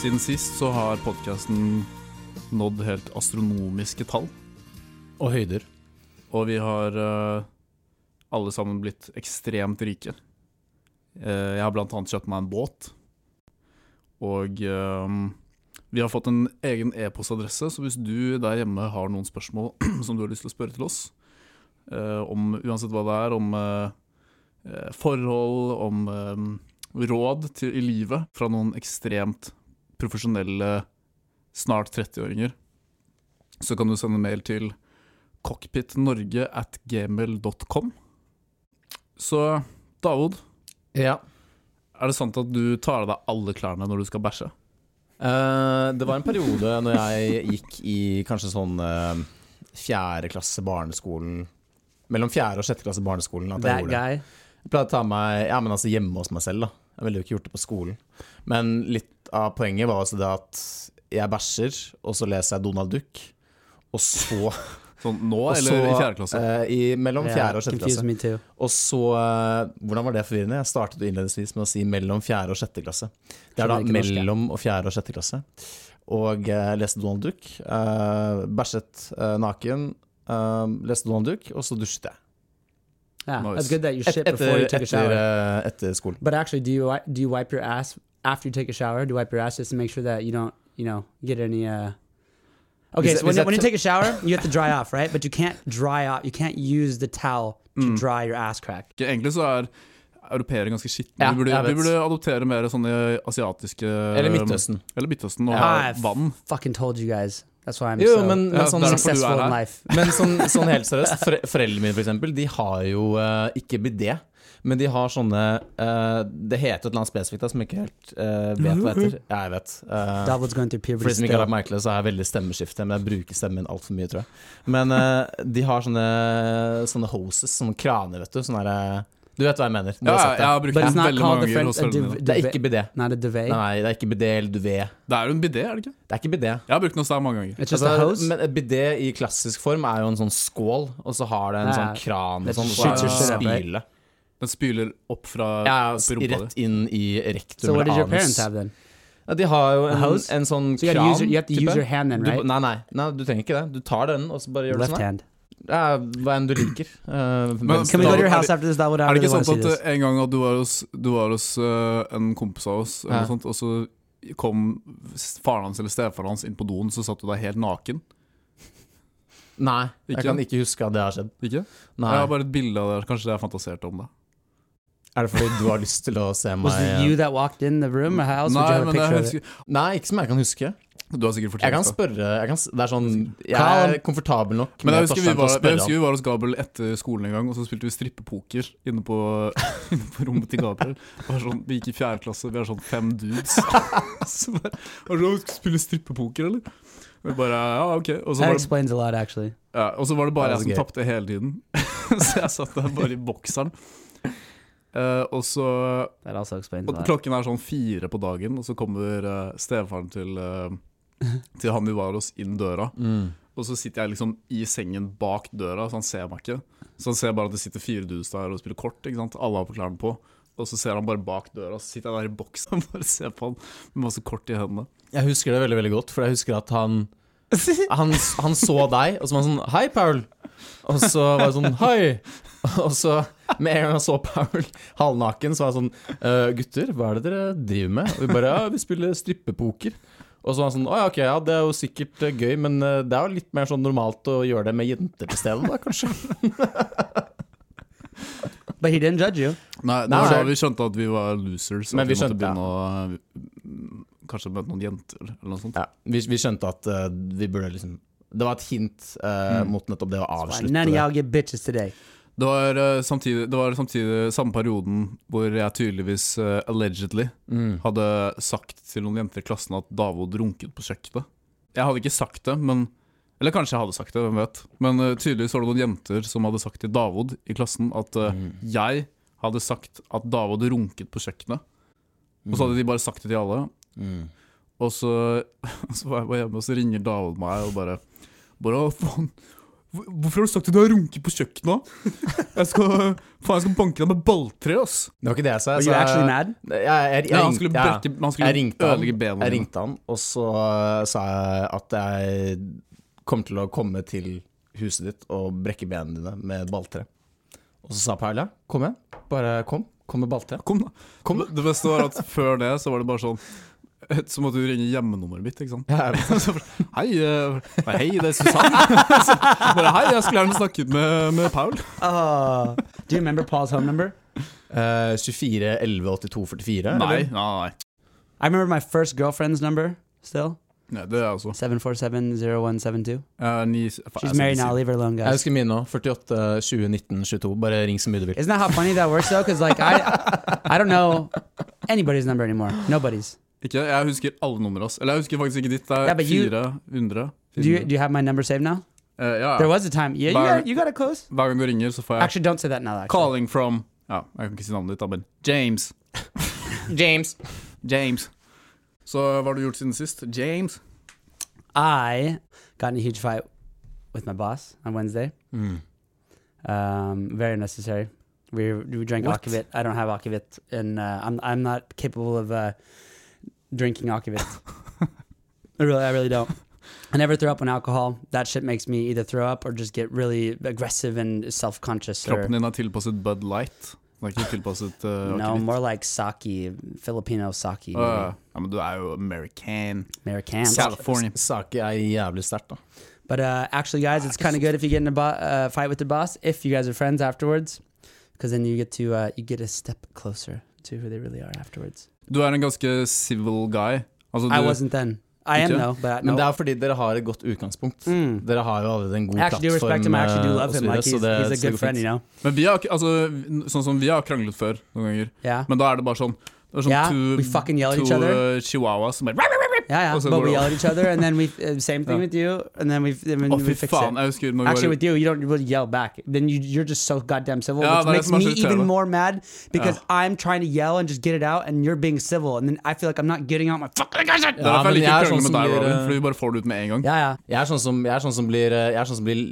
Siden sist så har podkasten nådd helt astronomiske tall. Og høyder. Og vi har uh, alle sammen blitt ekstremt rike. Uh, jeg har blant annet kjøpt meg en båt. Og uh, vi har fått en egen e-postadresse, så hvis du der hjemme har noen spørsmål som du har lyst til å spørre til oss, om uansett hva det er, om forhold, om råd til, i livet fra noen ekstremt profesjonelle snart 30-åringer, så kan du sende mail til cockpitnorge at gmail.com. Så Davod, Ja. er det sant at du tar av deg alle klærne når du skal bæsje? Uh, det var en periode når jeg gikk i kanskje sånn fjerde klasse barneskolen Mellom fjerde og sjette klasse barneskolen at jeg That gjorde det. guy. Jeg pleide å ta meg Ja, men altså hjemme hos meg selv, da. Jeg ville jo ikke gjort det på skolen. Men litt av poenget var også det at jeg bæsjer, og så leser jeg Donald Duck, og så Sånn nå, og eller så, i fjerde klasse? Uh, i, mellom fjerde og sjette klasse. Og så uh, Hvordan var det forvirrende? Jeg startet innledningsvis med å si mellom fjerde og sjette klasse. Det er da mellom og fjerde og sjette klasse. Og uh, leste Donald Duck. bæsjet naken. leste Donald Duck, og så dusjet jeg. Yeah, Nice. that's good that you Et, shit before etter, you take a etter, shower. etter skolen. But actually, do you do you wipe your ass after you take a shower? to you wipe your ass just to make sure that you don't you know get any? Uh... Okay, Is so that- when, you- that when you t- take a shower, you have to dry off, right? But you can't dry off. You can't use the towel to dry your ass crack. Egentlig så er europeere ganske skitne. Ja, vi, burde, vi burde adoptere mer sånne asiatiske Eller Midtøsten. Eller Midtøsten og Ja. I've vann. fucking told you guys. That's why I'm Jo, so men, men sånn successful in life. Men sånn, sånn helt seriøst, fore, foreldrene mine for eksempel, de har jo uh, ikke bidé. Men de har sånne uh, Det heter et eller annet spesifikt da, som jeg ikke helt uh, vet hva heter. Ja, jeg vet. Uh, for de som ikke har lagt merke til det, så har jeg veldig stemmeskifte, men jeg bruker stemmen altfor mye, tror jeg. Men eh, de har sånne, sånne hoses, sånne kraner, vet du. Sånne der, Du vet hva jeg mener? Ja, jeg det. har brukt den veldig mange ganger hos mine. Det er ikke bidé. Nei, det er ikke bidé eller duvet. Det er jo en bidé, er det ikke? Det er ikke bidé. Jeg har brukt den hos deg mange ganger. It's just Altså, a hose. Men et bidé i klassisk form er jo en sånn skål, og så har det en sånn kran og sånn, og så er det up, spyle. Den spyler opp fra Ja, rumpa rett inn i rektum So what your parents anus. have then? Ja, de har jo en, en sånn So kran. use you have to type. use your hand then, Du, nei, nei, nei, du trenger ikke det. Du tar den, og så bare gjør du Left sånn. hand. Ja, hva enn du liker. Uh, Men- Can we go to your house det- after this? That would Er det ikke sant at this. eh, en gang at du var hos, du var hos uh, en kompis av oss, eller Ja. sånt, og så kom faren hans eller stefaren hans inn på doen, så satt du der helt naken? Nei, jeg kan ikke huske at det har skjedd. Ikke? Nei. Jeg har bare et bilde av det. Kanskje det er fantasert om det. Er det fordi du har lyst til å se meg Was it you that walked in the room, how else would you Nei, have a men det picture of it? Nei, ikke som jeg kan huske. du har sikkert Jeg kan fortjent det. spørre jeg kan, Det er sånn Jeg er komfortabel nok Men jeg husker, vi var, jeg husker vi var hos Gabriel etter skolen en gang, og så spilte vi strippepoker inne på, inne på rommet til Gabriel. Sånn, vi gikk i fjerde klasse, vi er sånn fem dudes. så bare, og så sånn, spille strippepoker, eller? Og vi bare, ja, ok. Og så var det, explains lot, ja, og så var det bare jeg som tapte hele tiden. så jeg satt der bare i bokseren. Eh, og så er og. Klokken er sånn fire på dagen, og så kommer uh, stefaren til, uh, til han vi var hos, inn døra. Mm. Og så sitter jeg liksom i sengen bak døra, så han ser meg ikke. Så han ser bare at det sitter fire dudes der og spiller kort. ikke sant? Alle har på klærne på. Og så ser han bare bak døra, så sitter jeg der i boksen og bare ser på han med masse kort i hendene. Jeg husker det veldig veldig godt, for jeg husker at han Han, han så deg, og så var han sånn Hei, Paul! Og så var det sånn Hei! Og så, med en gang jeg så Paul halvnaken, så var jeg sånn «Øh, Gutter, hva er det dere driver med? Og vi bare Ja, vi spiller strippepoker. Og så var han sånn Å ja, ok, ja, det er jo sikkert eh, gøy, men eh, det er jo litt mer sånn normalt å gjøre det med jenter til stede, da, kanskje. But he didn't judge you. Nei, det var da vi skjønte at vi var losers. Men vi, vi måtte skjønte, begynne å mm, Kanskje møte noen jenter, eller noe sånt. Ja, vi, vi skjønte at uh, vi burde liksom Det var et hint eh, mot nettopp det å avslutte none det. y'all get bitches today. Det var, uh, samtidig, det var samtidig samme perioden hvor jeg tydeligvis uh, allegedly Mm. hadde sagt til noen jenter i klassen at Davod runket på kjøkkenet. Jeg hadde ikke sagt det, men Eller kanskje jeg hadde sagt det, hvem vet. Men uh, tydeligvis var det noen jenter som hadde sagt til Davod i klassen at Mm. jeg hadde sagt at Davod runket på kjøkkenet. Og så hadde de bare sagt det til alle. Mm. Og så, så var jeg bare hjemme, og så ringer Davod meg og bare bare, faen, Hvorfor har du sagt at du har runket på kjøkkenet? Jeg skal, faen, jeg skal banke deg med balltre, ass. Det var ikke det jeg sa. Jeg, actually mad? Jeg, jeg, jeg, Ja, han skulle, han skulle jeg ringte han, ødelegge benene jeg ringte han, og så uh, sa jeg at jeg kom til å komme til huset ditt og brekke benene dine med balltre. Og så sa Paula kom igjen. Bare kom. Kom med balltre. Kom, da. Det beste var at før det så var det bare sånn Så måtte du ringe hjemmenummeret mitt, ikke sant. Ja. Så hei, eh, hei, det er Susanne. Så bare, hei, jeg skulle gjerne snakket med, med Paul. Uh, Do you remember Paul's home number? Uh, 24 11 82 44? Nei, nei, nei. I remember my first girlfriend's number still. nei det er altså 747-0172. eh, ni, She's married now. Leave her alone, Jeg guys. husker min òg. 48 20 19 22. Bare ring så mye du vil. Isn't that how funny that works though? Because like I, I don't know anybody's number anymore. Nobody's. Ikke? Jeg husker alle numrene hans. Eller jeg husker faktisk ikke ditt. Det er yeah, you- 400. Do you do you have my number saved now? Uh, ja, There ja. was a time. Yeah, you Bar- got, you got it close. Hver gang du ringer, så får jeg Actually, don't say that now. Actually. 'calling from' Ja, jeg kan ikke si navnet ditt, da, men James. James. James. Så hva har du gjort siden sist? James? I got in a huge fight with my boss on Wednesday. Mm. Um, very necessary. We we drank akivit. I don't have akivit, and uh, I'm I'm not capable of uh, drinking akivit. I really, I really don't. I never throw up on alcohol. That shit makes me either throw up or just get really aggressive and self-conscious. Or, Kroppen din er tilpasset Bud Light. Den er ikke tilpasset uh, no, akevitt. more like sake, Filipino sake, Å, ja. ja, men du er jo American. American. California. Saker er jævlig sterkt, da. But uh, actually, guys, it's kind of good if you get in a bo- uh, fight with the boss. If you guys are friends afterwards, because then you get to uh, you get a step closer to who they really are afterwards. Du er en ganske civil guy. Altså, du, I wasn't then. I am now, but Men no. det er fordi dere har et godt utgangspunkt. Mm. Dere har jo allerede en god I actually do plattform. respect him. I actually do love him. Like he's, he's a good friend, you know. Men vi har, altså, sånn som vi har kranglet før noen ganger. Yeah, Men da er det bare sånn Det er sånn Yeah, to, we fucking yell at to each uh, som bare yeah, yeah. Also But we yell at each other, and then we uh, same thing with you, and then we then oh, we fix faen. it. Husker Actually, with you, you don't really yell back. Then you you're just so goddamn civil, which makes me even more mad because. I'm trying to yell and just get it out, and you're being civil, and then I feel like I'm not getting out my fucking aggression. Derfor jeg liker er krangle sånn med deg, som Robin. eh, Fordi vi bare får det ut med en gang. Yeah, yeah. Jeg er sånn som, jeg er sånn som, blir, eh, jeg er sånn som blir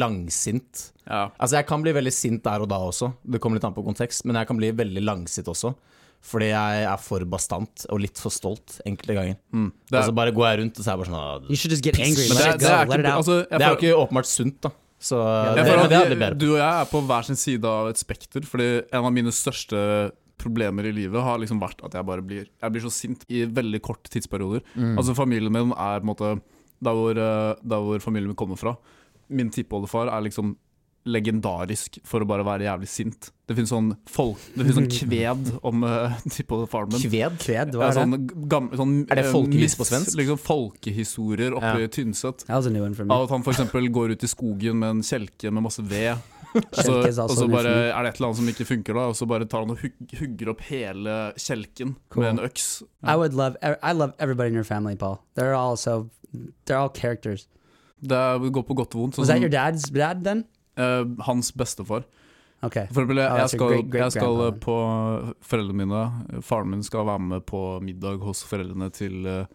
langsint. Ja. Altså Jeg kan bli veldig sint der og da også, det kommer litt an på kontekst, men jeg kan bli veldig langsint også. Fordi jeg er for bastant og litt for stolt enkelte ganger. Mm. Er, så bare går jeg rundt og så er jeg bare sånn ah, You should just get angry. det, it det er ikke altså, Det er jo ikke åpenbart sunt, da. Så jeg det, det er at bedre. Du og jeg er på hver sin side av et spekter. Fordi en av mine største problemer i livet har liksom vært at jeg bare blir Jeg blir så sint i veldig korte tidsperioder. Mm. Altså Familien min er på en måte Der hvor, eh, der hvor familien min kommer fra. Min tippoldefar er liksom legendarisk for å bare være jævlig sint. Det finnes sånn folk Det finnes sånn kved om uh, på farmen. Kved? Kved, hva er det? sånn, gam, sånn, Er det eh, folkevis på svensk? Liksom folkehistorier oppe Ja. i Tynset. That was a new one for me. Av at han f.eks. går ut i skogen med en kjelke med masse ved. Så, og så bare er det et eller annet som ikke funker, da og så bare tar han og hugg, hugger opp hele kjelken Cool. med en øks. I would love. I love everybody in your family, Paul. They're all so. They're all characters. Det går på godt og vondt. Sånn Was that your dad's dad then? Eh, hans bestefar. Okay. For eksempel, jeg, Oh, jeg skal, jeg skal på foreldrene mine Faren min skal være med på middag hos foreldrene til, eh,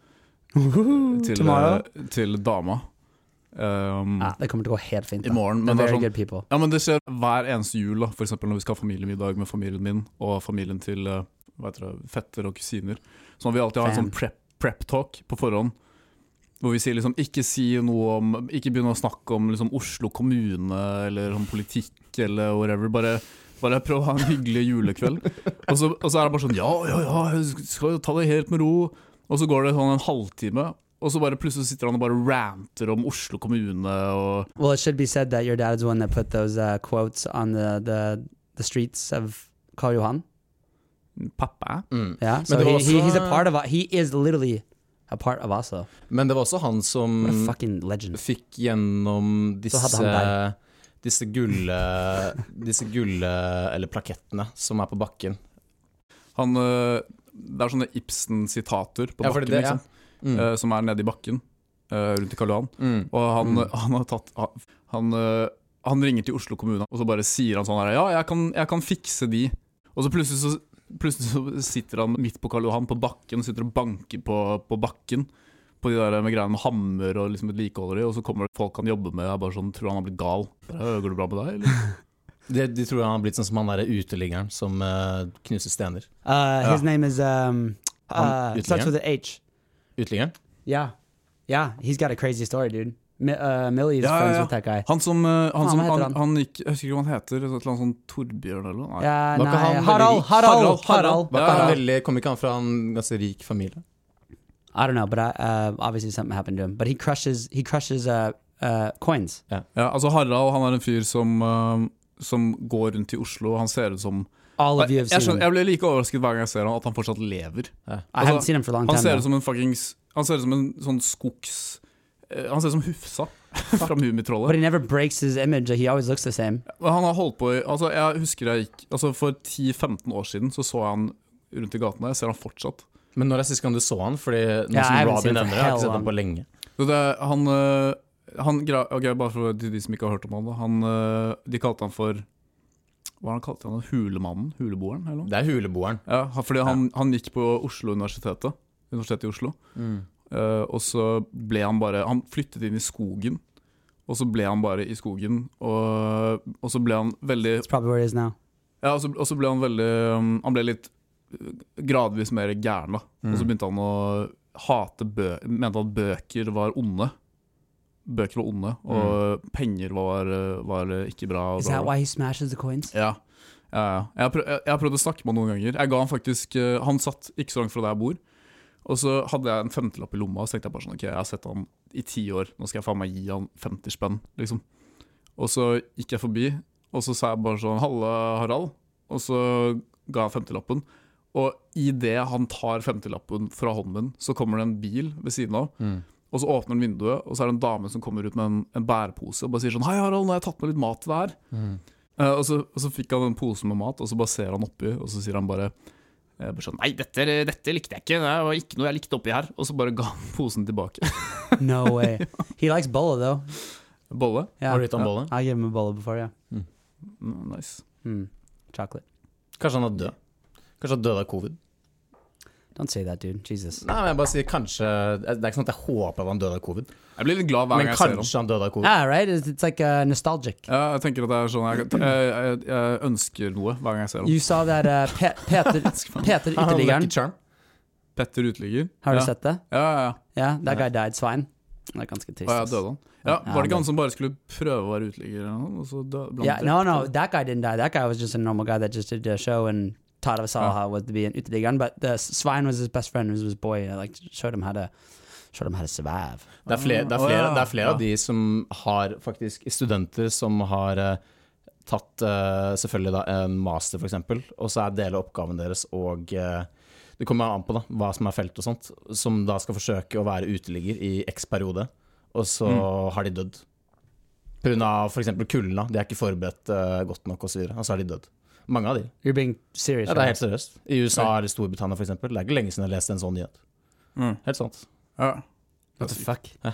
til, eh, til dama. Um, Ah, det kommer til å gå helt fint. I morgen. Men det er sånn. Ja, men det skjer hver eneste jul, da. Eksempel når vi skal ha familiemiddag med familien min og familien til uh, fetter og kusiner. Så må vi alltid ha en sånn prep, prep talk på forhånd. Hvor vi sier liksom ikke si noe om Ikke begynne å snakke om liksom Oslo kommune eller om politikk eller whatever. Bare, bare prøv å ha en hyggelig julekveld. og, så, og så er det bare sånn Ja, ja, ja, jeg skal ta det helt med ro. Og så går det sånn en halvtime, og så bare plutselig sitter han og bare ranter om Oslo kommune og Well, it should be said that your dad's the one that put those uh, quotes on the, the the streets of Karl Johan. Pappa. Mm. Yeah, so he, også... he, he's a part of. He is literally a part of Oslo. Men det var også han som What a fucking legend. fikk gjennom disse Disse gulle Disse gulle Eller plakettene som er på bakken. Han, øh, det er sånne Ibsen-sitater på Ja, bakken, det- ja. liksom, Mm. øh, som er nede i bakken øh, rundt i Karl Johan. Mm. Og han, Mm. han har tatt Han, han, han ringer til Oslo kommune, og så bare sier han sånn her Ja, jeg kan, jeg kan fikse de. Og så plutselig så Plutselig så sitter han midt på Karl Johan, på bakken, sitter og banker på, på bakken. På de der med greiene med hammer og liksom et de, og så kommer det folk han jobber med, og er bare sånn Tror han har blitt gal. Går det bra med deg, eller? De, de tror han har blitt sånn som han derre uteliggeren som uh, knuser stener. Uh, his Ja. name is um, uh, Han- starts with an H. Uteliggeren? Yeah, yeah. He's got a crazy story, dude. Mi- uh, Millie is Ja, friends ja. with that guy. Han som, uh, han, som han, han? han gikk Jeg husker ikke hva han heter. Et eller annet sånn Torbjørn eller noe? Nei. nei. Var ikke han veldig Harald? Harald, Harald, Harald. Var ikke han veldig, Kom ikke han fra en ganske rik familie? I don't know, but I, uh, obviously something happened to him. But he crushes, he crushes uh, uh, coins. Ja, altså Harald han er en fyr som, eh, som går rundt i Oslo, og han ser ut som All of you jeg, have seen skjønner, jeg blir like overrasket hver gang jeg ser han at han fortsatt lever. I altså, haven't seen him for a long Han ser ut som en fuckings Han ser ut som en sånn skogs eh, Han ser ut som Hufsa fra But Mummitrollet. he never breaks his image. He always looks the same. Han har holdt på i Altså Jeg husker jeg gikk Altså For 10-15 år siden så så jeg han rundt i gatene. Jeg ser han fortsatt. Men når er sist gang du så han? Fordi nå Ja, som Robin nevner det, jeg har ikke sett han på lenge. Så det, han øh, Han okay, Ok, Bare for de, de som ikke har hørt om han da Han øh, De kalte han for Hva han kalte han? Hulemannen? Huleboeren? Eller noe? Det er huleboeren. Ja, fordi han, han gikk på Oslo universitetet Universitetet i Oslo Eh, Og så ble han bare Han flyttet inn i skogen Og så ble han bare i skogen Og, og så ble han veldig It's probably where he is now. Ja, og så, og så ble han veldig um, Han ble litt uh, gradvis mer gæren da. Og så begynte han å hate bø Mente at bøker var onde. Bøker var onde Og penger var, var ikke bra Is that why he smashes the coins? Ja, ja, ja. Jeg, har prøv, jeg, jeg har prøvd å snakke med han noen ganger. Jeg ga han faktisk uh, Han satt ikke så langt fra der jeg bor Og så hadde jeg en femtelapp i lomma Og så tenkte jeg bare sånn Ok, jeg har sett han i ti år Nå skal jeg faen meg gi han 50 spenn Liksom. Og så gikk jeg forbi Og så sa jeg bare sånn Halla Harald. Og så ga jeg femtelappen Og i det han tar femtelappen fra hånden min Så kommer det en bil ved siden av. Og så åpner han vinduet Og så er det en dame som kommer ut med en, en bærepose Og bare sier sånn Hei Harald, nå har jeg tatt med litt mat til deg her. Eh, og, så, og så fikk han en pose med mat, og så bare ser han oppi, og så sier han bare eh, bare sånn, Nei, dette, dette likte jeg ikke. Det var ikke noe jeg likte oppi her. Og så bare ga han posen tilbake. No way. he likes bolle, though. Bolle. Yeah. Har du gitt ham bolle? I gave him a bolle before, yeah. Mm, nice. Mm. Chocolate. Kanskje han er død? Kanskje han døde av covid? Don't say that, dude. Jesus. Nei, men jeg bare sier kanskje Det er ikke sånn at jeg håper han døde av covid, Jeg blir litt glad hver men gang jeg ser ham. kanskje han døde av covid. Ah, right? It's, it's like uh, nostalgic. Ja, jeg tenker at det er sånn Jeg, jeg, jeg, jeg ønsker noe hver gang jeg ser ham. You saw that uh, Pe Peter, Peter Charm. Petter uteligger. Har du ja. sett det? Ja, ja, ja. Yeah, that guy died. Svein. Det er ganske trist. Ja, jeg døde han. Ja, Ja, Var det ikke han som bare skulle prøve å være uteligger? eller noe, Og så døde, Yeah, no, no, that guy didn't die. That guy was just a normal guy that just did a show and how it was to be an Ytterliggeren. But the Svein was his best friend. Was his boy. Like showed him how to showed him how to survive. Det er flere, det er flere, det er flere av de som har faktisk studenter som har eh, tatt eh, selvfølgelig da en master, f.eks., og så er deler av oppgaven deres og eh, Det kommer an på da, hva som er felt og sånt, som da skal forsøke å være uteligger i x periode, og så Mm. har de dødd. Pga. f.eks. kulden. da. De er ikke forberedt godt nok, og så, videre, Og så har de dødd. Mange av de. You're being serious. Ja, det er right? helt seriøst. I USA eller Storbritannia, f.eks. Det er ikke lenge siden jeg leste en sånn nyhet. Mm. Helt sant. Ja. What the fuck? Ja.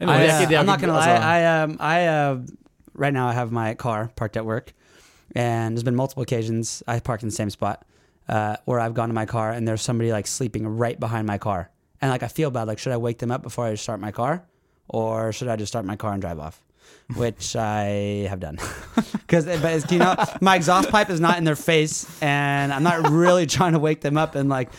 I, Det er ikke- det er am not gonna lie. I um I uh right now I have my car parked at work, and there's been multiple occasions I parked in the same spot uh, where I've gone to my car and there's somebody like sleeping right behind my car, and like I feel bad. Like, should I wake them up before I start my car, or should I just start my car and drive off? Which I have done, because but you know my exhaust pipe is not in their face, and I'm not really trying to wake them up and like,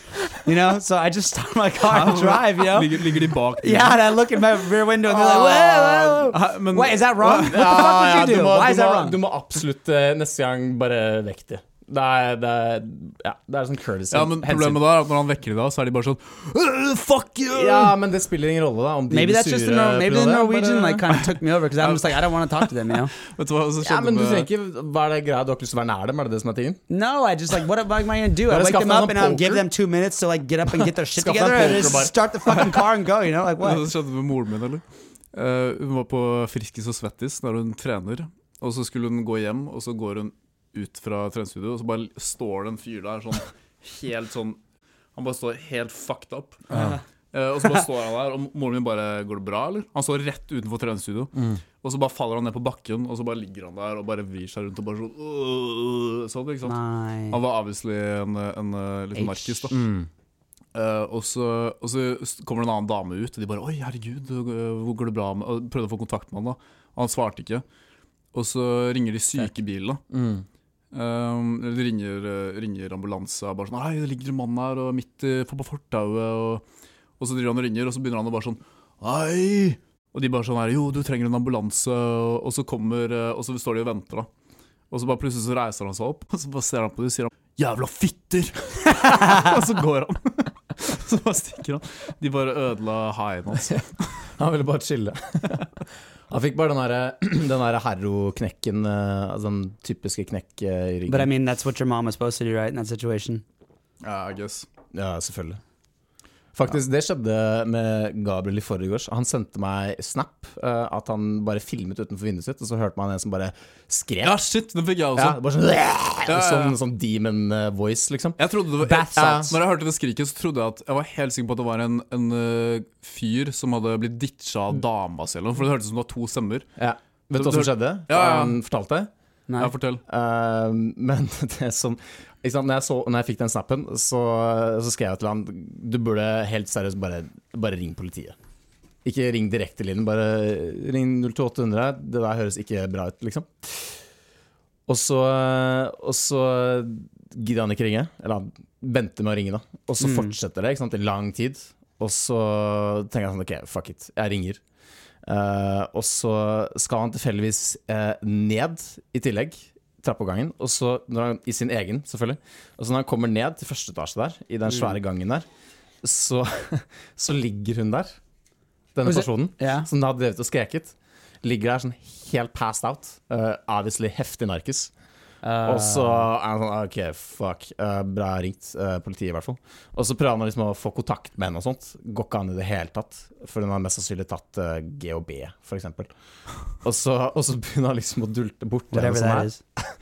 you know. So I just start my car and drive, you know. Ligger, ligger de bak? Yeah, and I look in my rear window and they're like, whoa, whoa, whoa. men- Wait, is that wrong? What the fuck would you do? Why is that wrong? Du må absolutt eh, neste gang bare vekk det. Det er, det er, ja, det er sånn courtesy. Ja, men. Problemet da er at når han vekker dem, da, så er de bare sånn «Øh, Fuck you! Ja, men det spiller ingen rolle, da. Om de Maybe blir that's just the sure No, maybe the det, Norwegian like kind of took me over because I'm just like I don't want to talk to them, you know. Vet du hva Ja, men du tenker trenger ikke Hva er det greia? Du har ikke lyst til å være nær dem? Er det det som er tingen? No, I just like what am I gonna do? I wake them up and I'll give them two minutes to like get up and get their shit together and just start the fucking car and go. You know, like what? som skjedde med moren min, eller? Uh, hun var på Friskis og Svettis, der hun trener. Og så skulle hun gå hjem, og så går hun ut fra treningsstudio, og så bare står det en fyr der sånn helt sånn Han bare står helt fucked up. Uh, og så bare står han der, og moren min bare 'Går det bra', eller? Han står rett utenfor treningsstudio. Og så bare faller han ned på bakken, og så bare ligger han der og bare vrir seg rundt og bare sånn Sånn, ikke sant? Nei. Han var obviously en, en, en liten H. narkis, da. Mm. Uh, og, så, og så kommer det en annen dame ut, og de bare 'Oi, herregud, hvor går det bra?' med Og prøvde å få kontakt med han, da. Og han svarte ikke. Og så ringer de sykebilen, da. Mm. Um, eller ringer, uh, ringer ambulanse og bare sånn 'Hei, det ligger en mann her og midt på fortauet', og, og så driver han og ringer, og så begynner han å bare sånn 'Hei!' Og de bare sånn her 'Jo, du trenger en ambulanse', og, og så kommer uh, Og så står de og venter, da. Og så bare plutselig så reiser han seg opp, og så bare ser han på dem og sier han 'Jævla fitter!' og så går han. så bare stikker han. De bare ødela haien hans. Han ville bare chille. Han fikk bare den derre den der herro-knekken, eh, altså den typiske knekk eh, i ryggen. But I mean, that's what your mom was supposed to do, right? In that situation. Ja, I guess. Ja, selvfølgelig. Faktisk, det skjedde med Gabriel i forgårs. Han sendte meg snap uh, at han bare filmet utenfor vinduet sitt, og så hørte man en som bare skrek. Ja, shit, den fikk jeg også. Ja, bare sånn, ja. sånn, sånn demon eh, voice, liksom. Jeg trodde det var jeg. Når jeg hørte det skriket, så trodde jeg at Jeg var helt sikker på at det var en, en uh, fyr som hadde blitt ditcha av dama si, for det hørtes ut som det var to stemmer. Ja. Vet du hva som skjedde? Ja, ja. Han fortalte? Nei. Ja, fortell. Uh, men det som? Når, jeg så, når jeg fikk den snappen, så, så skrev jeg til han Du burde helt seriøst bare, bare ring politiet. Ikke ring direktelinjen, bare ring 02800. Det der høres ikke bra ut, liksom. Og så, og så gidder han ikke ringe. Eller han venter med å ringe, da. Og så Mm. fortsetter det ikke sant? i lang tid. Og så tenker jeg sånn OK, fuck it. Jeg ringer. Uh, og så skal han tilfeldigvis uh, ned i tillegg, trappeoppgangen. Og så, han, I sin egen, selvfølgelig. Og så når han kommer ned til første etasje der, i den svære gangen der, så, så ligger hun der. Denne personen Ja. som hadde drevet og skreket. Ligger der sånn helt passed out. Uh, obviously heftig narkis. Uh, Og så er han sånn OK, fuck. Uh, bra ringt. Uh, politiet, i hvert fall. Og så prøver han liksom å få kontakt med henne og sånt. Går ikke an i det hele tatt. For hun har mest sannsynlig tatt uh, GHB, eksempel. Og så, og så begynner han liksom å dulte bort henne sånn her.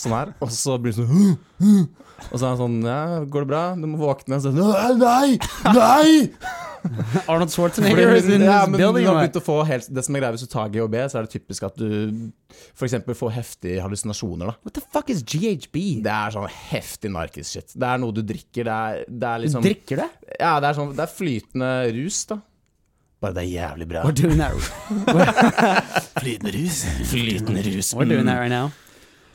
Sånn her. Og så blir hun sånn. Og så er han sånn Ja, går det bra? Du må våkne. Og så, «Nei, Nei! Nei! Arnold Schwarzenegger is in ja, this men building. or what? å få helt, Det som er greia hvis du tar GHB, så er det typisk at du f.eks. får heftige hallusinasjoner. da What the fuck is GHB? Det er sånn heftig narkis-shit. Det er noe du drikker. Det er, det er liksom Drikker det? Ja, det er sånn Det er flytende rus, da. Bare det er jævlig bra. We're doing that. Flytende rus. Flytende rus. We're doing that right now.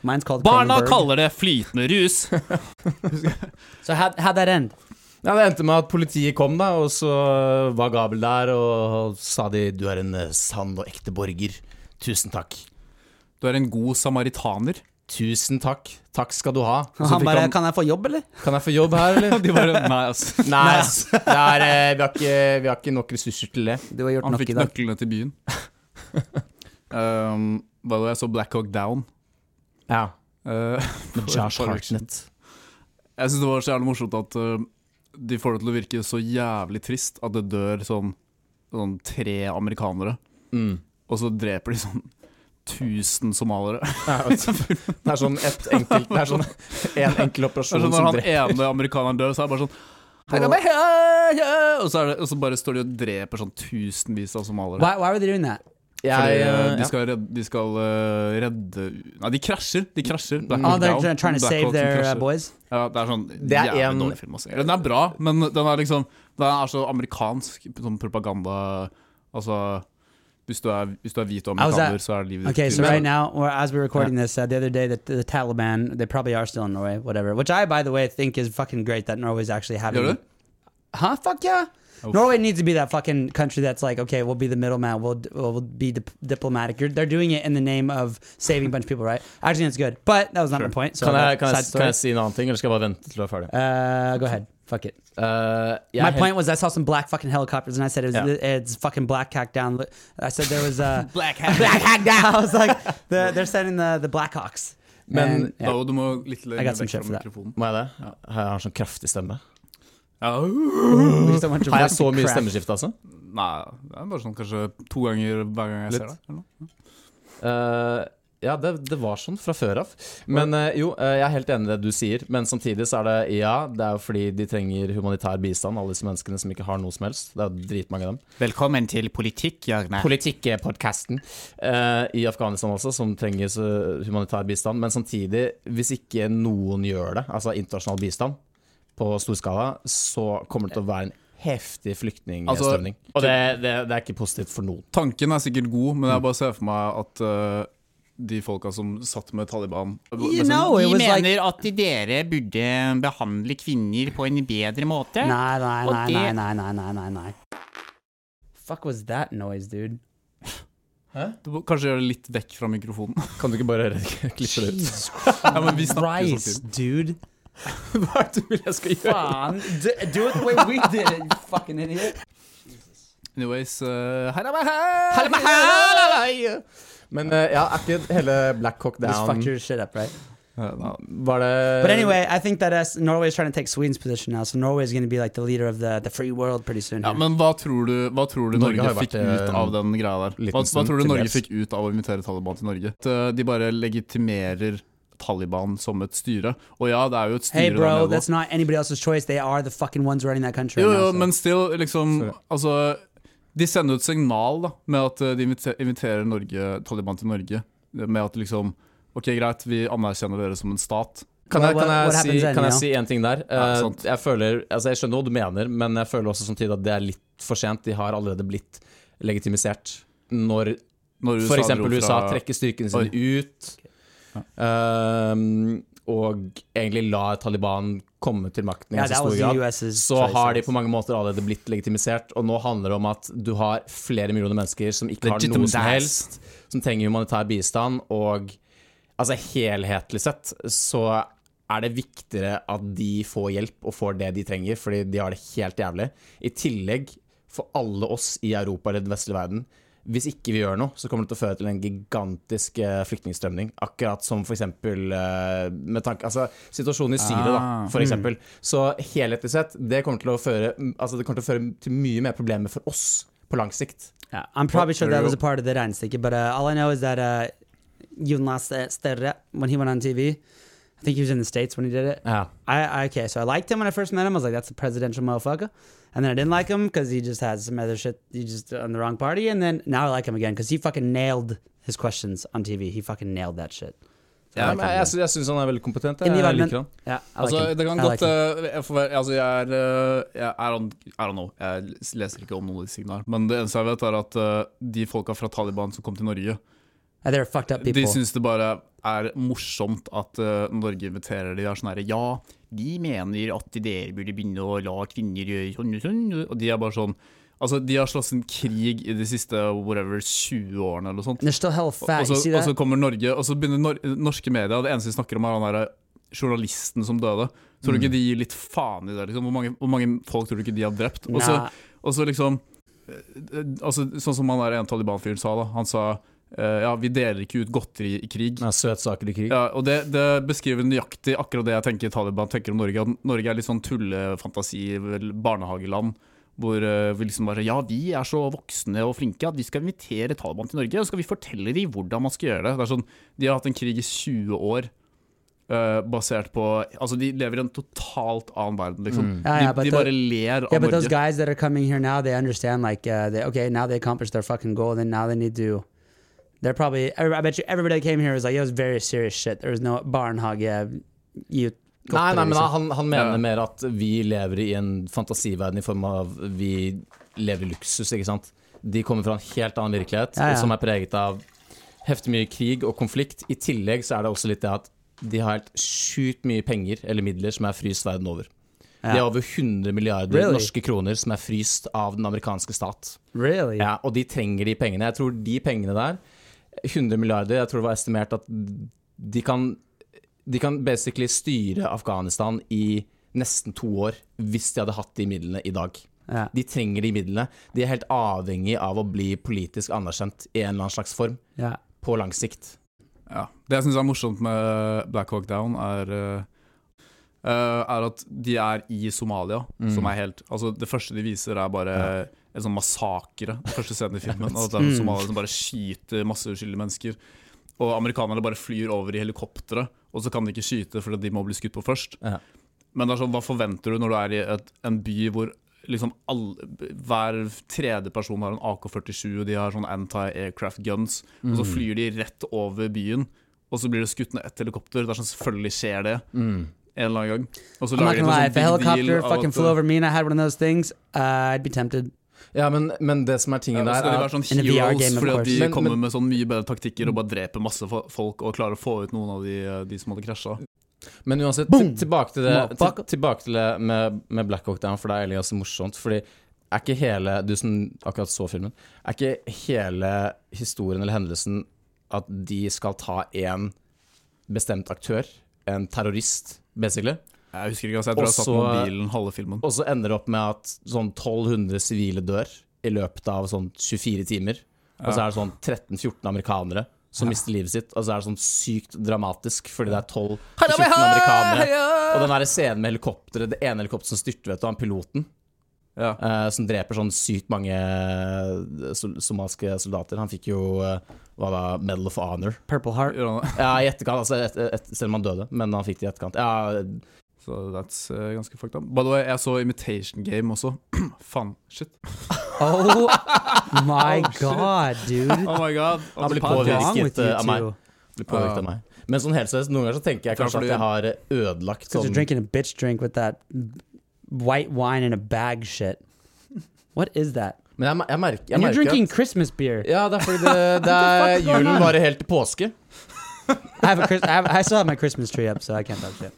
Mine's called Barna Kronenberg. kaller det flytende rus. So how how'd that end? Ja, Det endte med at politiet kom, da, og så var Gabel der, og sa de du er en eh, sann og ekte borger. Tusen takk. Du er en god samaritaner. Tusen takk. Takk skal du ha. Og så Han bare, han, kan jeg få jobb, eller? kan jeg få jobb her, eller? De bare, nei, ass. Nei, ass. Det er, eh, vi, har ikke, vi har ikke nok ressurser til det. Du har gjort Han nok fikk i dag. nøklene til byen. um, By jeg så Black Hawk Down. Ja. Uh, Med Josh Hartnett. Jeg syns det var så jævlig morsomt at uh, de får det til å virke så jævlig trist at det dør sånn, sånn tre amerikanere, Mm. og så dreper de sånn 1000 somaliere. Det er sånn ett enkelt Det er sånn en enkel er operasjon sånn som Når han ene amerikaneren dør, så er det bare sånn Og- men hei, hei», og, så er det, og så bare står de og dreper sånn tusenvis av somaliere. Why, why were they doing that? Fordi Jeg, uh, eh, de ja. skal, redde, de skal uh, redde Nei, de krasjer. De krasjer. Black Oh, they're Down. trying- to Black save their uh, boys? Ja, det er sånn Det er jævlig en- dårlig film å se. Den er bra, men den er liksom Den er så amerikansk sånn propaganda Altså hvis du, er, hvis du er hvit og amerikaner, så er livet ditt Okay, so right now, or as we're recording this, uh, the other day, the, the Taliban, they probably are still in Norway, whatever. Which I, by the way, think is fucking great that Norway's actually having. Gjør du? Huh? Fuck yeah. Oh. Norway needs to be that fucking country that's like, okay, we'll be the middleman, we'll we'll be dip- diplomatic. You're, they're doing it in the name of saving a bunch of people, right? Actually, that's good, but that was not Sure. my point. So Kan jeg, kan, side jeg, story. kan jeg si en annen ting, eller skal jeg bare vente til du er ferdig? Uh, go ahead. Fuck it. Eh, jeg my helt- point was I saw some black fucking helicopters and I said it was Yeah. it's fucking black hack down. I said there was uh, Black hat. black hack down. I was like the, they're sending the the Blackhawks. Men- And, yeah. Da, du må litt I lenger got some vekk shit fra for that. mikrofonen. Må jeg det? Jeg har sånn kraftig stemme. Har jeg så mye stemmeskift, stemmeskifte, altså? Nei, det er bare sånn kanskje to ganger hver gang jeg Litt. ser deg. eller noe. Uh, ja, det, det var sånn fra før av. Men uh, jo, uh, jeg er helt enig i det du sier. Men samtidig så er det ja, det er jo fordi de trenger humanitær bistand, alle disse menneskene som ikke har noe som helst. Det er jo dritmange av dem. Velkommen til politikk, Jørgen. Politikk-podkasten eh, i Afghanistan også, som trenger humanitær bistand. Men samtidig, hvis ikke noen gjør det, altså internasjonal bistand, på stor skala, så kommer det til å være en heftig Altså, flyktningstrømning. og det, det, det er ikke positivt for noen. Tanken er sikkert god, men Mm. jeg bare ser for meg at uh, de folka som satt med Taliban You know, De mener like at dere burde behandle kvinner på en bedre måte. Nei, nei, nei, det- nei, nei, nei, nei, nei. Fuck was that noise, dude? Hæ? Du må kanskje gjøre det litt vekk fra mikrofonen. Kan du ikke bare klippe det ut? Jesus Ja, men vi snakker Christ, Christ, dude. Hva er det du vil jeg skal gjøre? Faen. Do, do it the way we did it, you fucking idiot. Anyways uh, hei, hei, hei. Men uh, ja, er ikke hele Black Hawk Just Down fucked your shit up, right? Uh, nei. Var det But anyway, I think that as Norway is trying to take Sweden's position now, so Norway is going to be like the leader of the, the free world pretty soon. Ja, here. men hva tror du, hva tror du Norge Norge, fikk eh, ut av den greia der? Hva, hva tror du Norge fikk ut av å invitere Taliban til Norge? At uh, de bare legitimerer Taliban som et styre. Og ja, det er jo et styre hey, der bro, nede that's not anybody else's choice. They are the fucking ones running that country. Jo, jo, now, so- men still, liksom Sorry. Altså, de sender ut et signal da med at uh, de inviterer Norge, Taliban til Norge. Med at liksom Ok, greit, vi anerkjenner dere som en stat. Kan jeg, kan jeg, what si, then, kan jeg si en ting der? Ja, Eh, jeg føler Altså jeg skjønner hva du mener, men jeg føler også samtidig at det er litt for sent. De har allerede blitt legitimisert. Når Når USA for eksempel USA trekker styrkene sine ut, ehm, og egentlig la Taliban komme til makten i ja, stor grad, så har de på mange måter allerede blitt legitimisert. Og nå handler det om at du har flere millioner mennesker som ikke har noe som helst, som trenger humanitær bistand, og altså helhetlig sett så er det viktigere at de får hjelp og får det de trenger, fordi de har det helt jævlig. I tillegg, for alle oss i Europa eller den vestlige verden, hvis ikke vi gjør noe, så kommer det til å føre til en gigantisk eh, flyktningstrømning. Akkurat som for eksempel eh, med tanke, altså, situasjonen i Syria, da, f.eks. for eksempel. Så helhetlig sett, det kommer til å føre Altså det kommer til å føre til mye mer problemer for oss på lang sikt. Yeah, I'm probably sure that was a part of the regnestykket, but uh, all I know is that uh, Jonas uh, Sterre, when he went on TV, I think he was in the States when he did it. Yeah. I, I okay, so I liked him when I first met him. I was like, that's a presidential motherfucker. And then I didn't like him because he just had some other shit. He just on the wrong party. And then now I like him again because he fucking nailed his questions on TV. He fucking nailed that shit. Ja, men jeg, jeg, jeg syns han er veldig kompetent. Jeg, Jeg, liker han. yeah, like Altså, det kan godt like uh, altså, jeg er eh, jeg, er on, I don't know. Jeg leser ikke om noen av disse her. Men det eneste jeg vet, er at uh, de folka fra Taliban som kom til Norge, up de syns det bare er morsomt at uh, Norge inviterer de er sånn herre Ja, vi mener at dere burde begynne å la kvinner gjøre sånn og sånn. Og de er bare sånn Altså, de har slåss en krig i de siste whatever 20 årene eller noe sånt. Og så, og så kommer Norge, og så begynner nor norske medier Det eneste de snakker om, er han der journalisten som døde. Tror du ikke de gir litt faen i det? Liksom? Hvor, mange, hvor mange folk tror du ikke de har drept? Og så, og liksom eh, altså, Sånn som han der en Taliban-fyren sa, da. Han sa eh, ja, vi deler ikke ut godteri i krig. Ja, Søtsaker i krig. Ja, og det, det beskriver nøyaktig akkurat det jeg tenker Taliban tenker om Norge. At Norge er litt sånn tullefantasi, barnehageland. Hvor eh, vi liksom bare Ja, vi er så voksne og flinke at vi skal invitere Taliban til Norge. Og så skal vi fortelle dem hvordan man skal gjøre det. det er sånn, de har hatt en krig i 20 år. Uh, basert på Altså, de lever i en totalt annen verden, liksom. Mm. Ja, ja, de, de the- bare ler av Yeah, but those Norge. guys that are coming here now, they understand like, uh, they, okay, now they accomplished their fucking goal. Then now they need to. They're probably. I I bet you everybody that came here was like, it was very serious shit. There was no barnhog. Yeah, you. Nei, nei, men han, han mener Ja. mer at vi lever i en fantasiverden i form av vi lever i luksus, ikke sant. De kommer fra en helt annen virkelighet, Ja, ja. som er preget av heftig mye krig og konflikt. I tillegg så er det også litt det at de har helt sjukt mye penger eller midler som er fryst verden over. De har over 100 milliarder Really? norske kroner som er fryst av den amerikanske stat. Really? Ja, og de trenger de pengene. Jeg tror de pengene der, 100 milliarder, jeg tror det var estimert at de kan, de kan basically styre Afghanistan i nesten to år hvis de hadde hatt de midlene i dag. Ja. De trenger de midlene. De er helt avhengig av å bli politisk anerkjent i en eller annen slags form ja. på lang sikt. Ja. Det jeg syns er morsomt med Black Hawk Down, er eh, eh, Er at de er i Somalia, Mm. som er helt Altså, det første de viser, er bare en sånn massakre. Den første scenen i filmen. Og det er Mm. Som bare skyter masse uskyldige mennesker. Og amerikanerne bare flyr over i helikoptre, og så kan de ikke skyte fordi de må bli skutt på først. Ja. Men det er sånn, hva forventer du når du er i et, en by hvor liksom all, hver tredje person har en AK-47, og de har sånn anti-aircraft guns, og Mm. så flyr de rett over byen, og så blir det skutt ned ett helikopter. Det er sånn, selvfølgelig skjer det. Mm. en eller annen gang. Og så lager de sånn big deal helicopter fucking flew over me and I had one of those things, uh, I'd be tempted. Ja, men, men det som er tingen der, skal de er være sånn heroes fordi at de Men- kommer men- med sånn mye bedre taktikker og bare dreper masse folk og klarer å få ut noen av de, de som hadde krasja. Men uansett, til, tilbake til det, til, tilbake til det med, med Black Hawk Down, for det er egentlig ganske morsomt. Fordi er ikke hele Du som akkurat så filmen, er ikke hele historien eller hendelsen at de skal ta én bestemt aktør, en terrorist, basically, Jeg husker ikke, altså, jeg tror jeg satt på Også- mobilen halve filmen. og så ender det opp med at sånn 1200 sivile dør i løpet av sånn 24 timer. Og så er det sånn 13-14 amerikanere som mister livet sitt. Og så er det sånn sykt dramatisk fordi det er 12-14 amerikanere. Og den der scenen med helikopteret, det ene helikopteret som styrter, vet du, han piloten, Ja. Uh, som dreper sånn sykt mange eh, sol somaliske soldater, han fikk jo uh, hva da, Medal of Honor. Purple Heart. Ja, i etterkant, altså et, et, selv om han døde, men han fikk det i etterkant. Ja, Så that's uh, ganske fucked up. By the way, jeg så Imitation Game også. Faen, shit. Oh my god, dude. Oh my god. Han blir påvirket eh, av meg. Blir påvirket av meg. Men sånn helt seriøst, noen ganger så tenker jeg kanskje at jeg har ødelagt Because sånn you're drinking a bitch drink with that white wine in a bag shit. What is that? Men jeg, jeg merker, jeg And you're merker drinking at, Christmas beer. Ja, det er fordi det, det er julen varer helt til påske. I have a I, have, I still have my Christmas tree up, so I can't talk shit.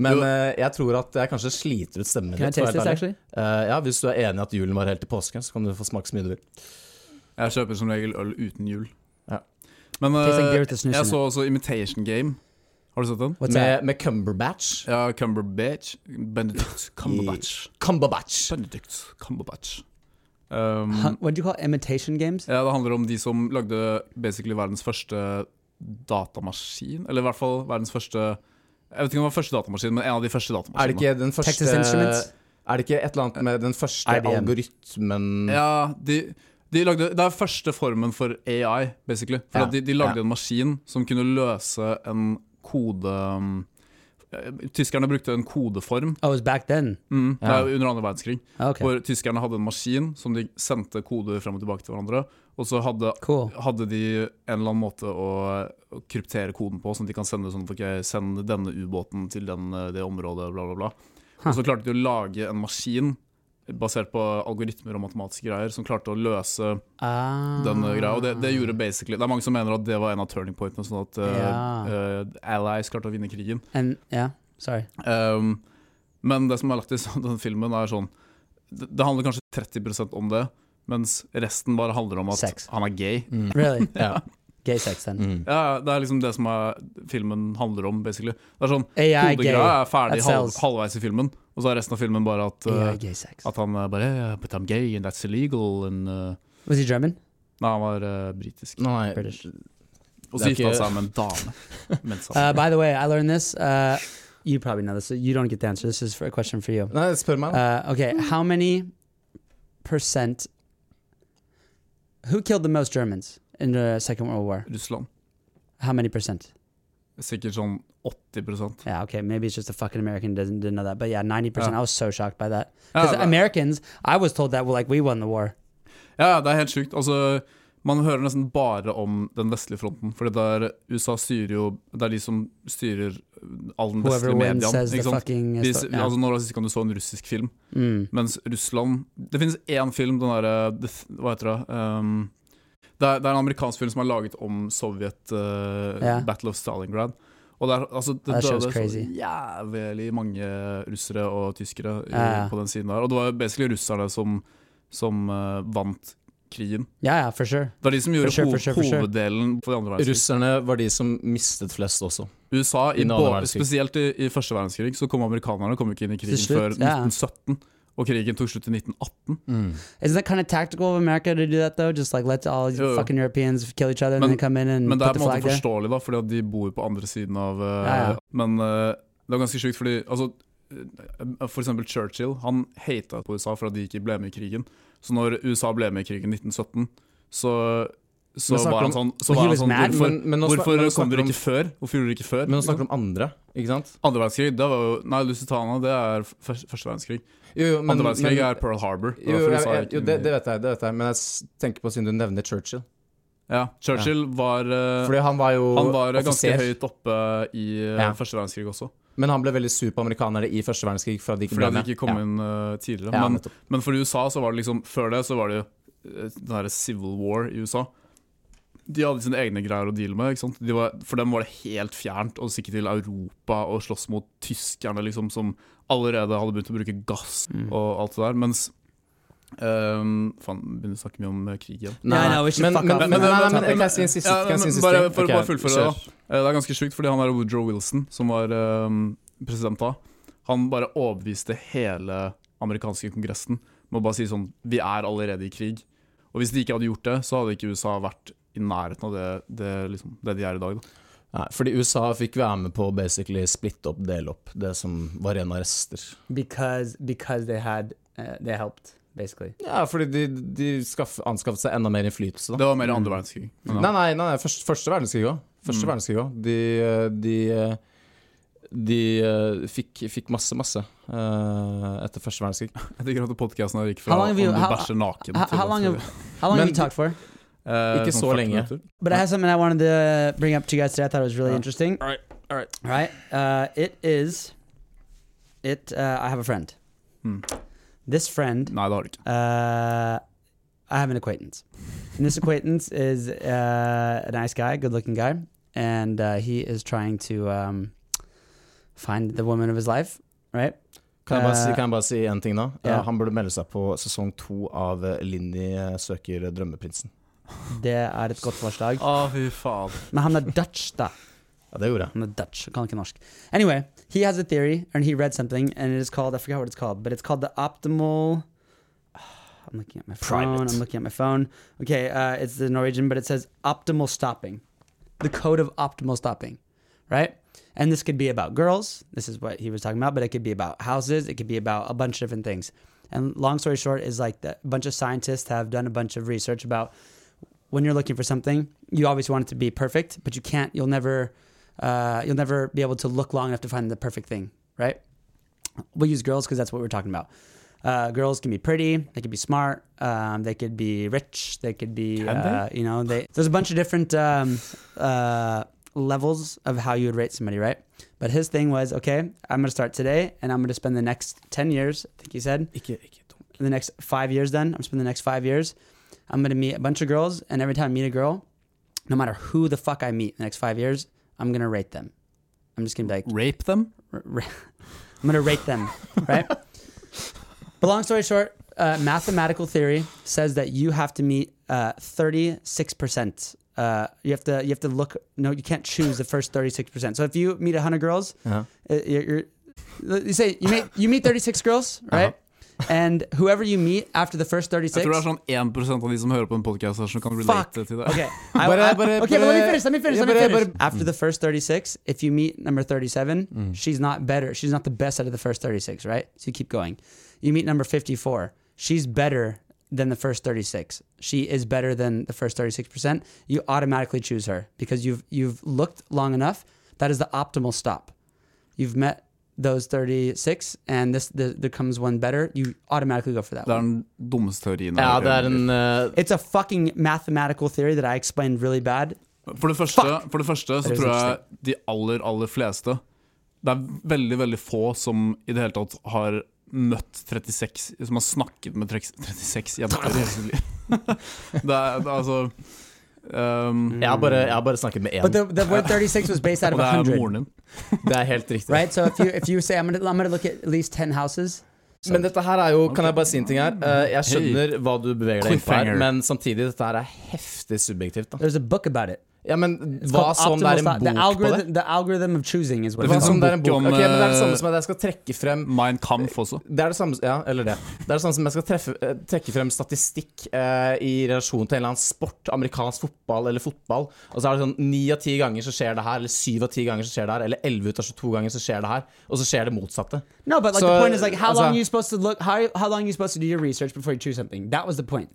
Men eh, jeg tror at jeg kanskje sliter ut stemmen Can taste this? Eh, ja, Hvis du er enig i at julen varer helt til påske, så kan du få smake så mye du vil. Jeg kjøper som regel øl uten jul. Ja. Men snus jeg så også Imitation Game. Har du sett den? Med, med Cumberbatch. Ja, Cumberbatch. Benedict Cumberbatch. Cumberbatch. Benedict Cumberbatch. Um, kaller du you call imitation games? ja, det handler om de som lagde basically verdens første datamaskin. Eller i hvert fall verdens første Jeg vet ikke om det var første datamaskin, men en av de første datamaskinene. Er det ikke den første Texas Instruments? Er det ikke et eller annet med den første IBM. algoritmen Ja, de, de lagde, Det er første formen for AI, basically. For Ja, at de, de lagde ja. en maskin som kunne løse en kode um, Tyskerne brukte en kodeform Oh, back then. mm, det Ja. er under andre verdenskrig. Okay. Hvor tyskerne hadde en maskin som de sendte koder frem og tilbake til hverandre. Og så hadde, Cool. hadde de en eller annen måte å, å kryptere koden på, sånn at de kan sende sånn okay, send denne ubåten til den, eh, det området, bla, bla, bla. Og så klarte de å lage en maskin basert på algoritmer og matematiske greier, som klarte å løse Ah. den eh, greia. Og det, det gjorde basically Det er mange som mener at det var en av turning pointene, sånn at eh, Ja. uh, allies klarte å vinne krigen. And yeah, sorry. Um, men det som er lagt i sånn- den filmen, er sånn Det, det handler kanskje 30% om det, mens resten bare handler om at Sex. han er gay. Mm. Really? Ja. Gay sex then. Mm. Ja, Det er liksom det som er, filmen handler om, basically. Det er sånn, AI. Hodegreia er ferdig halv, halvveis i filmen, og så er resten av filmen bare at, uh, gay sex. at han bare yeah, But I'm gay, and that's illegal. And, uh, Was he German? nei, han var uh, britisk. Nei, British. Og så gifta han seg med en dame. Mens han, Uh, by the way, I learned this. Uh, you probably know this. So you don't get the answer. This is for a question for you. Nei spør meg. Uh, okay, how many percent? Who killed the most Germans in the Second World War? Russland. How many percent? Sikkert sånn 80% Yeah, okay, maybe it's just a fucking American doesn't didn't know that, but yeah, ninety percent. Yeah. I was so shocked by that because det, Americans, I was told that well, like we won the war. ja, det er helt sjukt. Altså, man hører nesten bare om den vestlige fronten. Fordi det er, USA styrer jo Det er de som styrer all den Whoever vestlige mediaen. Ikke sant? fucking. uh, yeah. altså, når sist gang du så en russisk film? mm. Mens Russland Det finnes én film, den derre Hva heter det? Um, det, er, det er en amerikansk film som er laget om Sovjet uh, yeah. Battle of Stalingrad. Og det, er, altså, det That døde så jævlig mange russere og tyskere i, Ja, ja. på den siden der. Og det var basically russerne som, som uh, vant krigen. Yeah, ja, for sure. Det er de som gjorde sure, ho for sure, for sure. hoveddelen på de andre verdenskrig. Russerne var de som mistet flest også. USA, i I både, spesielt i, i første verdenskrig, så kom amerikanerne kom ikke inn i krigen slutt, før ja. 1917. Og krigen tok slutt i 1918. Isn't that kind of tactical of America to do that though? Just like let all Jo, jo. fucking Europeans kill each other and Men- then come in and Men det er på en måte forståelig, da, fordi at de bor på andre siden av uh, Ja, ja. Men uh, det er ganske sjukt, fordi altså, eh, For eksempel Churchill Han hata på USA for at de ikke ble med i krigen. Så når USA ble med i krigen i 1917, så, så var han sånn, så var han sånn mad, Hvorfor, men- men nå hvorfor men kom dere ikke før? Hvorfor gjorde dere ikke før? Men nå snakker du om andre, ikke sant? Andre verdenskrig, det var jo Nei, Lusitana, det er første, verdenskrig. Jo, jo, men, Andre verdenskrig men- er Pearl Harbor. jo, jo, jeg, jeg, jo, det, det vet jeg, det vet jeg, men jeg tenker på siden du nevner Churchill. Ja, Churchill var eh, Fordi han var jo Han var ganske høyt oppe i eh, Ja. første verdenskrig også. Men han ble veldig sur på amerikanere i første verdenskrig for de ikke Fordi de ikke kom inn uh, tidligere. Ja, men, men for USA så var det liksom Før det så var det jo den derre civil war i USA. De hadde sine egne greier å deale med. ikke sant? De var, for dem var det helt fjernt å stikke til Europa og slåss mot tyskerne, liksom, som allerede hadde begynt å bruke gass Mm. og alt det der. Mens um, Faen, begynner å snakke mye om eh, krig igjen. Nei, nei, nei, men, men, men, men, Men- nei, men- men, kan jeg si en siste, Ja, bare for å bare fullføre det, kjør. Eh, Det er ganske sjukt, fordi han der Woodrow Wilson, som var um, president da, han bare overbeviste hele amerikanske kongressen med å bare si sånn Vi er allerede i krig. Og hvis de ikke hadde gjort det, så hadde ikke USA vært i nærheten av det, det, liksom, det de er i dag. Da. Nei, fordi USA fikk være med på å basically splitte opp, dele opp det som var rene av rester. because because they had uh, they helped basically. Ja, fordi de, de skaff, anskaffet seg enda mer innflytelse, da. Det var mer andre verdenskrig. Mm. Nei, nei, nei, nei første, første verdenskrig òg. Første Mm. verdenskrig òg. De, de, de eh, fikk, fikk masse, masse uh, etter første verdenskrig. Jeg tenker at podkasten gikk fra om du how- bæsjer naken til how long have you talked for? Eh, Ikke så lenge. minutter. But I have something I wanted to bring up to you guys today. I thought it was really Yeah. interesting. All right, all right. All right. Uh, it is. It. Uh, I have a friend. Hmm. This friend. Nei, det har du ikke. Uh, I have an acquaintance, and this acquaintance is uh, a nice guy, good-looking guy, and uh, he is trying to um, find the woman of his life. Right. Kan jeg bare si, Eh, kan jeg bare si en ting da? Yeah. Eh, han burde melde seg på sesong to av Linni søker drømmeprinsen. Det er et godt forslag. Å, fy faen. Men han er Dutch, da. Ja, det gjorde jeg. I'm a Dutch. I can't norsk. Anyway, he has a theory, and he read something, and it is called, I forgot what it's called, but it's called the optimal. I'm looking at my phone. Private. I'm looking at my phone. Okay, uh, it's the Norwegian, but it says optimal stopping. The code of optimal stopping, right? And this could be about girls. This is what he was talking about, but it could be about houses. It could be about a bunch of different things. And long story short is like that a bunch of scientists have done a bunch of research about when you're looking for something, you always want it to be perfect, but you can't. You'll never uh, you'll never be able to look long enough to find the perfect thing, right? We'll use girls because that's what we're talking about. Uh, girls can be pretty, they could be smart, um, they could be rich, they could be, Can uh, you know, they. There's a bunch of different um, uh, levels of how you would rate somebody, right? But his thing was, okay, I'm gonna start today, and I'm gonna spend the next ten years. I think he said, Ikke, ikke dum. in the next five years then i'm spending the next five years i'm going to meet a bunch of girls and every time i meet a girl no matter who the fuck i meet in the next five years i'm going to rate them. I'm just going to be like Rape them? r- i'm to rate them right? But long story short uh, mathematical theory says that you have to meet uh, 36% uh, you have to you have to look no you can't choose the first 36% so if you meet 100 girls Ja. uh, you're, you're you say you meet you meet 36 girls right and whoever you meet after the first 36 Jeg tror det er sånn 1 av de som hører på en podkast som kan relate til det. okay. I, Bare- I- okay but let me finish let me finish let me finish. after the first 36 if you meet number 37 Mm. she's not better. She's not the best out of the first 36 right? So you keep going. You meet number 54 she's better than the first 36 she is better than the first 36% you automatically choose her because you've you've looked long enough. That is the optimal stop. You've met those 36 and this the, there comes one better you automatically go for that Det er one den dummeste teorien. Ja, det er hørt i mitt liv. en eh, it's a fucking mathematical theory that i explained really bad For det første, for det første så tror jeg de aller, aller fleste Det er veldig, veldig få som i det hele tatt har møtt 36 Som har snakket med 36 jenter i hele sitt liv. det, er, det er altså um, jeg, har bare, jeg har bare snakket med én. But the, the word 36 was based out Og det er moren din. Det er helt riktig. right? So if you if you say I'm gonna I'm gonna look at at least 10 houses, Men dette her er jo Kan jeg bare si en ting her? Eh, jeg skjønner hva du beveger deg inn på her, men samtidig, dette her er heftig subjektivt. da there's a book about it. Ja, men hva som det er en bok på det? The algorithm of choosing is what Det det er en bok om, okay, men det er det samme eh, som at jeg skal trekke frem Mein Kampf også. Det er det samme Ja, eller det. Det er det samme som jeg skal treffe, eh, trekke frem statistikk eh, i relasjon til en eller annen sport, amerikansk fotball eller fotball, og så er det sånn ni av ti ganger så skjer det her, eller syv av ti ganger så skjer det her, eller elleve ut av 22 ganger så skjer det her, og så skjer det motsatte. No, but like So, the point is like how long are you supposed to look? How how long are you supposed to do your research before you choose something? That was the point.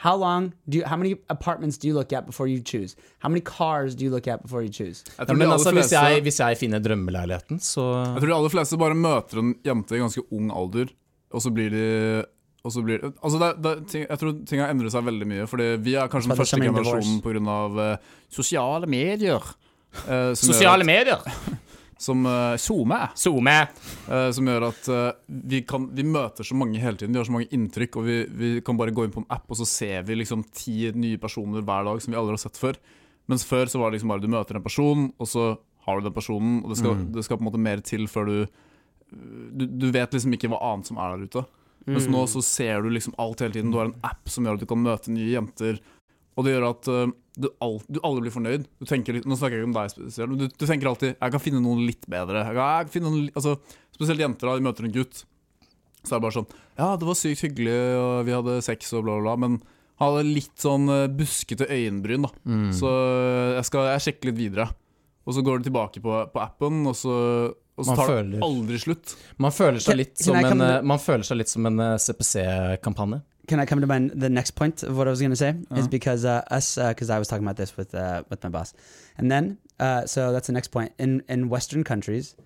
How long do you? How many apartments do you look at before you choose? How many cars do you look at before you choose? Jeg Ja, men altså, altså, hvis jeg, hvis jeg finner drømmeleiligheten, så jeg tror de aller fleste bare møter en jente i ganske ung alder, og så blir de og så blir, altså det, det, ting, jeg tror ting har endret seg veldig mye. Fordi vi er kanskje den første generasjonen pga. Uh, sosiale medier. Uh, sosiale at- medier! som uh, SoMe, uh, eh, som gjør at uh, vi, kan, vi møter så mange hele tiden. Vi har så mange inntrykk, og vi, vi kan bare gå inn på en app, og så ser vi liksom ti nye personer hver dag som vi aldri har sett før. Mens før så var det liksom bare du møter en person, og så har du den personen, og det skal, Mm. det skal på en måte mer til før du, du Du vet liksom ikke hva annet som er der ute. Mens Mm. nå så ser du liksom alt hele tiden. Du har en app som gjør at du kan møte nye jenter. Og det gjør at uh, du, all, du aldri blir fornøyd. Du tenker, nå snakker jeg ikke om deg spesielt, men du, du tenker alltid 'jeg kan finne noen litt bedre'. Jeg kan, jeg kan finne noen, altså, spesielt jenter, da de møter en gutt. Så er det bare sånn 'ja, det var sykt hyggelig, og vi hadde sex og bla, bla, bla', men han hadde litt sånn øh, buskete øyenbryn, da. Mm. Så jeg skal jeg sjekker litt videre. Og så går du tilbake på, på appen, og så, og så tar tar det aldri slutt. Man føler seg litt som en, eh, føler en eh, CPC-kampanje. Can I come to my the next point of what I was going to say? Is Uh-huh. because uh, us because I was talking about this with uh, with my boss, and then uh, so that's the next point. In in Western countries,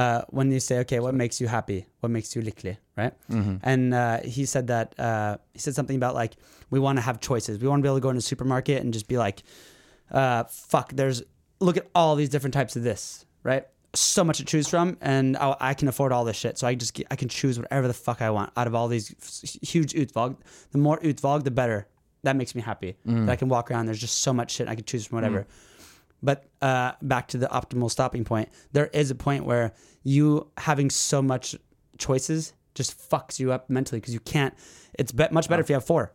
uh, when you say, okay, what makes you happy? What makes you lycklig? Right? Mhm. And uh, he said that uh, he said something about like we want to have choices. We want to be able to go into a supermarket and just be like, uh, fuck. There's look at all these different types of this, right? So much to choose from, and I, I can afford all this shit. So I just get, I can choose whatever the fuck I want out of all these huge utvalg. The more utvalg, the better. That makes me happy. That I can walk around. There's just so much shit I can choose from whatever. But uh, back to the optimal stopping point, there is a point where you having so much choices just fucks you up mentally because you can't. It's be- much better if you have four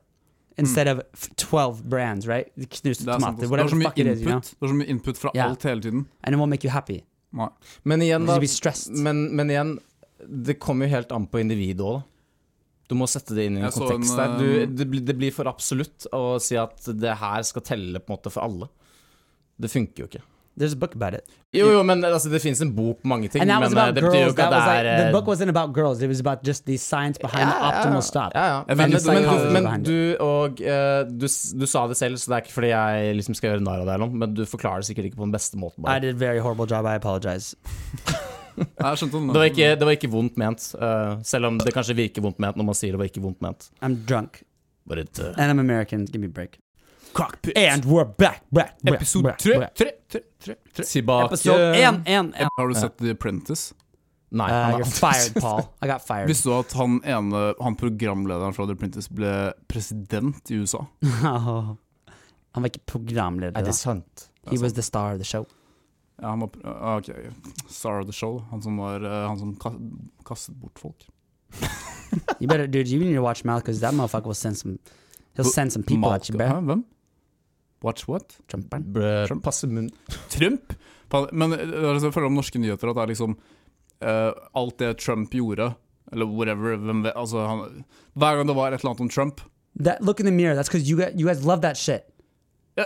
instead of f- twelve brands, right? Knust Det er tomater, whatever er the fuck it is, you know, input, det er så mye input fra Ja. alt hele tiden. and it won't make you happy. Nei. Men igjen, da men, men igjen, det kommer jo helt an på individet òg, da. Du må sette det inn i en Jeg kontekst en, der. Du, eh, det, blir- det blir for absolutt å si at det her skal telle på en måte for alle. Det funker jo ikke. There's a book about it, Jo, jo, men altså, det fins en bok på mange ting, and that men was eh, about det betyr jo ikke at det det like er the eh, book wasn't about girls. It was about just the science behind the Ja, ja, optimal stop. Ja, ja. Men, men, men, men du og uh, du, du sa det selv, så det er ikke fordi jeg liksom skal gjøre narr av deg, eller noe, men du forklarer det sikkert ikke på den beste måten. I Bare. did a very horrible job. I apologize. Det var ikke, det var ikke vondt ment, uh, selv om det kanskje virker vondt ment når man sier det var ikke vondt ment. I'm drunk But it, uh... and I'm American. Give me a break. Cockpit. And we're back, back, back, Episode tre, tre, tre, tre, tre. Tilbake Episode en, en, en. Har du sett The Apprentice? Nei, Uh, you're er fired, Paul. I got fired. Visste du at han ene Han programlederen fra The Apprentice ble president i USA? Han var ikke programleder. Er det sant? He was the star of the show. Ja, han var ah, OK. Star of the show. Han som var eh, Han som kastet bort folk. You better, dude. You need to watch mouth because that motherfucker will send some. He'll send some people at you, bro. Hvem? Watch what? Trumperen. Trump. passe munn. Trump? Men eh, altså, jeg føler om norske nyheter at det er liksom uh, Alt det Trump gjorde, eller whatever hvem vet, altså, han, Hver gang det var et eller annet om Trump That look in the mirror. That's because you you guys love that shit. Ja,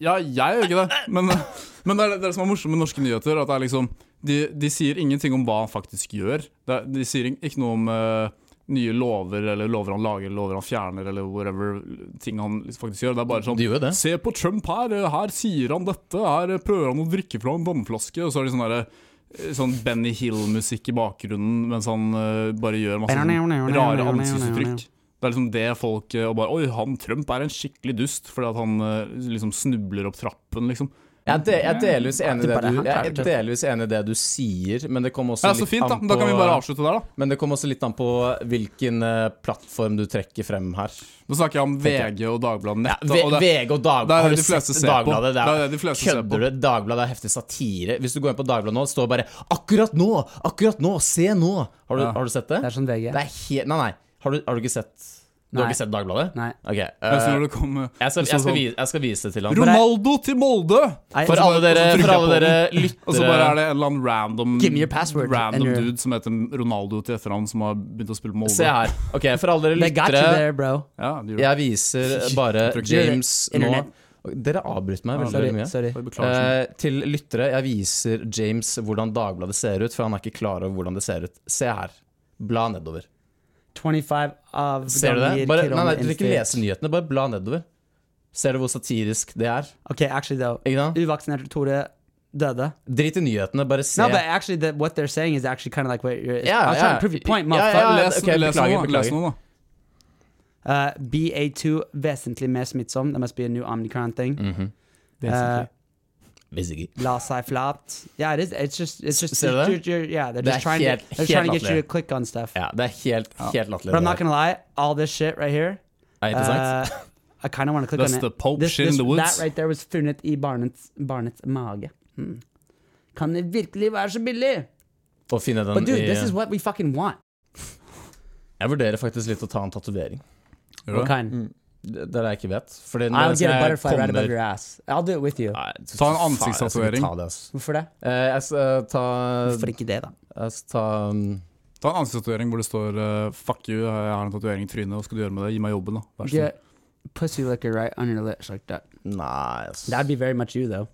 ja jeg gjør ikke det, men, men det, er det det som er morsomt med norske nyheter. At det er liksom De, de sier ingenting om hva han faktisk gjør. De, er- de sier ikke noe om eh, nye lover, eller lover han lager, eller lover han fjerner, eller whatever ting han liksom faktisk gjør. Det er bare sånn De gjør det. Se på Trump her, her sier han dette, her prøver han å drikke fra en vannflaske, og så er det sånn derre eh, Sånn Benny Hill-musikk i bakgrunnen mens han uh, bare gjør masse sånn rare ansiktsuttrykk. Det er liksom det folk eh, og bare Oi, han Trump er en skikkelig dust fordi at han uh, liksom snubler opp trappen, liksom. Jeg, de, jeg er delvis enig i det er du Jeg er delvis enig i det du sier, men det kommer også Ja, så litt fint, da. an på Da kan vi bare avslutte der, da. Men det kommer også litt an på hvilken eh, plattform du trekker frem her. Nå snakker jeg om VG og Dagbladet Ja, Nett. V og det, VG og det Dagbladet. er det de fleste sett ser på. Det er det de fleste ser på. Kødder du? Dagbladet er heftig satire. Hvis du går inn på Dagbladet nå, det står bare 'Akkurat nå! Akkurat nå! Se nå!' Har du, Ja. har du sett det? Det er sånn VG. Det er Nei, nei. Har du, har du ikke sett Du har ikke sett Dagbladet? Nei. Ok. Jeg synes eh, kom, jeg, skal, jeg, skal sånn, vise, jeg skal vise det til han. Ronaldo til Molde! Nei, For alle dere, for alle dere, lyttere Og så bare er det en eller annen random Give me your password, Random your- dude som heter Ronaldo til etternavn, som har begynt å spille Molde. Se her. Ok, for alle dere lyttere there. Jeg viser bare Jeg James nå Dere avbryter meg veldig, Sorry. mye. sorry. Jeg. Eh, til lyttere, jeg viser James hvordan Dagbladet ser ut, for han er ikke klar over hvordan det ser ut. Se her. Bla nedover. 25 av Ser du det? Bare, nei, nei, dere ikke lese nyhetene, bare bla nedover. Ser du hvor satirisk det er? Ok, actually though, uvaksinerte Tore døde. Drit i nyhetene, bare se. No, but actually, the, what they're saying is actually kind of like what you're. Yeah, I yeah. trying to prove your point, Yeah, motherfucker. yeah. les, ok, les, beklager, les beklager. noe, da. Uh, BA2 vesentlig mer smittsom. There must be a new Omicron thing. Mhm. Uh, Ikke. La seg flat. Yeah, it is. It's just, it's just, Ser du det? you're- yeah, they're Det just er trying to, helt- they're helt trying to get you to click on stuff. Ja, det er helt, helt latterlig. But I'm det not gonna lie, all this shit right here, Er det interessant? uh, I kind of want to click That's on the it. Pope This, shit in the woods. that right there was funnet i barnets, barnets mage. Hmm. Kan det virkelig være så billig? Å finne den But dude, i this is what we fucking want. Jeg vurderer faktisk litt å ta en tatovering. What kind? Det det er det jeg ikke vet. Fordi når I'll get a jeg kommer... right above your ass. I'll do it with you. Nei, Ta en jeg ass. Hvorfor det? Eh, Jeg skal ta Hvorfor ikke det, da? Jeg skal ta um, Ta en ansiktssatuering hvor det står uh, 'fuck you, jeg har en tatovering i trynet', hva skal du gjøre med det? Gi meg jobben, da. Vær så snill. Pussy liquor right on your lips like that. Nice. That'd be very much you, though.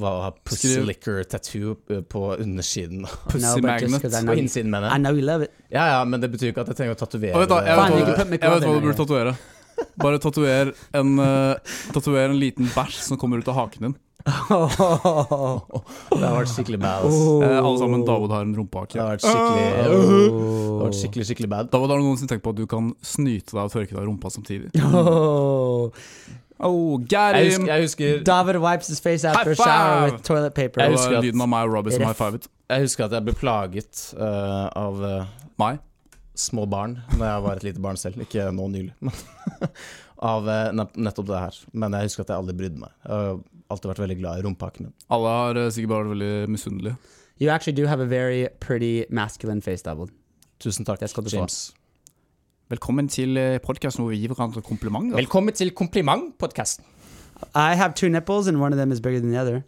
Ha pussy licker tattoo eh, på undersiden? Pussy no, magnet. På innsiden, mener I know you love it. Ja, ja, men det betyr ikke at jeg trenger å tatovere jeg vet hva, jeg vet hva du burde tatovere. Bare tatover en, uh, tatover en liten bæsj som kommer ut av haken din. Det har vært skikkelig bad. ass. Eh, alle sammen, David har en rumpehake. Det har vært skikkelig Det har Oh. vært skikkelig, skikkelig bad. David, har du noensinne tenkt på at du kan snyte deg og tørke deg i rumpa samtidig? Oh. Oh, got Jeg husker, jeg husker, David wipes his face after a shower with toilet paper. Jeg husker at- lyden av meg og Robbie som high fivet. jeg husker at jeg ble plaget uh, av uh, Meg? små barn Når jeg var et lite barn selv. Ikke nå nylig, men av uh, nettopp det her. Men jeg husker at jeg aldri brydde meg. Jeg har alltid vært veldig glad i rumpehaken min. Alle har eh, sikkert bare vært veldig misunnelige. You actually do have a very pretty masculine face, David. Tusen takk, James. du få. Velkommen til podkasten hvor vi gir hverandre komplimenter. Velkommen til Kompliment-podkasten. I have two nipples, and one of them is bigger than the other.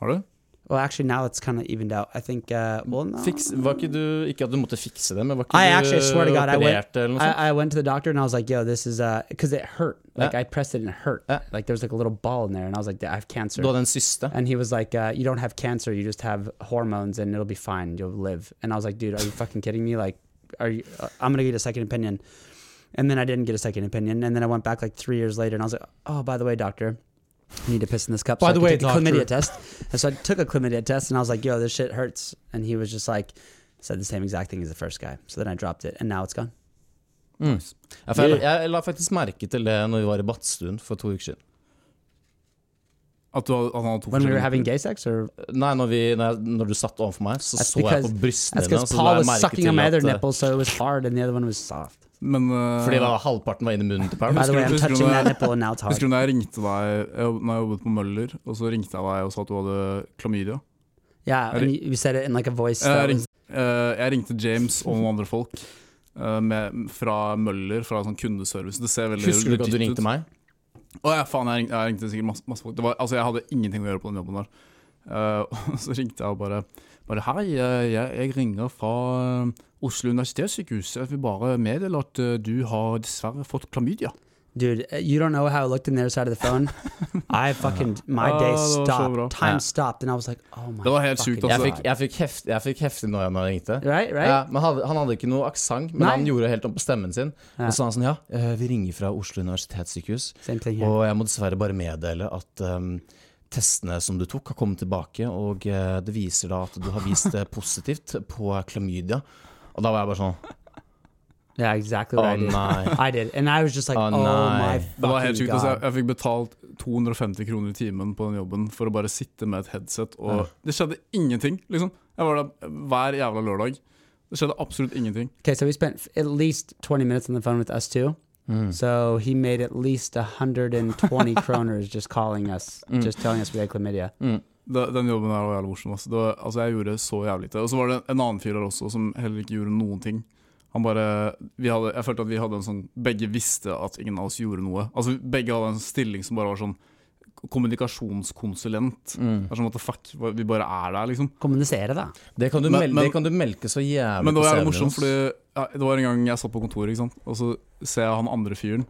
Har du? Well, actually, now it's kind of evened out. I think. Uh, well, no. Fix, var ikke du Ikke at du måtte fikse det, men var ikke I du actually swear to God, I went- eller noe sånt? I, I went to the doctor and I was like, "Yo, this is uh, because it hurt. Like Yeah. I pressed it and it hurt. Yeah. Like there was like a little ball in there, and I was like, I have cancer." Du hadde en syste? And he was like, uh, "You don't have cancer. You just have hormones, and it'll be fine. You'll live." And I was like, "Dude, are you fucking kidding me? Like, are you? Uh, I'm gonna get a second opinion." And then I didn't get a second opinion, and then I went back like three years later, and I was like, "Oh, by the way, doctor." I need to piss in this cup. By so the can way, take the chlamydia test. And so I took a chlamydia test, and I was like, "Yo, this shit hurts." And he was just like, said the same exact thing as the first guy. So then I dropped it, and now it's gone. Mm. Ja, for jeg, jeg la faktisk merke til det når vi var i Badstuen for to uker siden. At du hadde, at han hadde to When we were having gay sex, or Nei, når, vi, når, jeg, når du satt overfor meg, så That's så jeg på brystene that's dine. because og så Paul jeg was sucking on my other eh, nipple, so it was hard, and the other one was soft. Men uh, Fordi da, var, halvparten var inni munnen til Paul. Husker du touching når that jeg- nipple, and now it's hard. Husker du da jeg ringte deg jeg, Når jeg jobbet på Møller, og så ringte jeg deg og sa at du hadde klamydia? Yeah, I and you, said it in like a voice. Jeg ringte, eh, jeg ringte James og noen andre folk uh, med, fra Møller, fra sånn kundeservice. Det ser veldig Husker du ikke at du ringte ut. meg? Å ja, faen, jeg ringte, jeg ringte sikkert masse, masse folk. Var, altså, jeg hadde ingenting å gjøre på den jobben der. Uh, og så ringte jeg og bare, bare Hei, eh, jeg, jeg ringer fra eh, Oslo universitetssykehus. Jeg vil bare meddele at du har dessverre fått klamydia. Dude, uh, you don't know how I looked in the other side of the phone. I fucking my Ah, day det var så stopped. bra. Time Ja. stopped, and I was like, oh my. Det var helt fucking sjukt, Jeg altså. fikk, jeg fikk, heft, jeg fikk heftig noia når jeg ringte. Right, right. Ja, men hadde, han hadde ikke noe aksent, men Nei. han gjorde helt om på stemmen sin. Ja. Og så sa han sånn Ja, eh, vi ringer fra Oslo universitetssykehus, Same thing here. og jeg må dessverre bare meddele at um, testene som du tok, har kommet tilbake, og eh, det viser da at du har vist det positivt på klamydia. Og da var jeg bare sånn yeah, exactly Å what I did. nei. I did, and I was just like, Oh, oh, my. Det var helt fucking sjukt. Altså, jeg, god. jeg fikk betalt 250 kroner i timen på den jobben for å bare sitte med et headset, og det skjedde ingenting, liksom. Jeg var der hver jævla lørdag. Det skjedde absolutt ingenting. Okay, so we spent at least 20 minutes on the phone with us too. Mm. So he made at least 120 kroners just calling us, Mm. just telling us we had chlamydia. Mm. Det, den jobben her var jævlig morsom. Altså. Det var, altså, jeg gjorde så jævlig lite. Og så var det en annen fyr der også som heller ikke gjorde noen ting. Han bare, vi hadde, jeg følte at vi hadde en sånn Begge visste at ingen av oss gjorde noe. Altså Begge hadde en stilling som bare var sånn kommunikasjonskonsulent. Mm. Det er sånn the fuck, vi bare er der, liksom. Kommunisere, da. Det, kan du Men- mel men- det kan du melke så jævlig Men det var jævlig morsomt, fordi ja, det var en gang jeg satt på kontoret, ikke sant? og så ser jeg han andre fyren.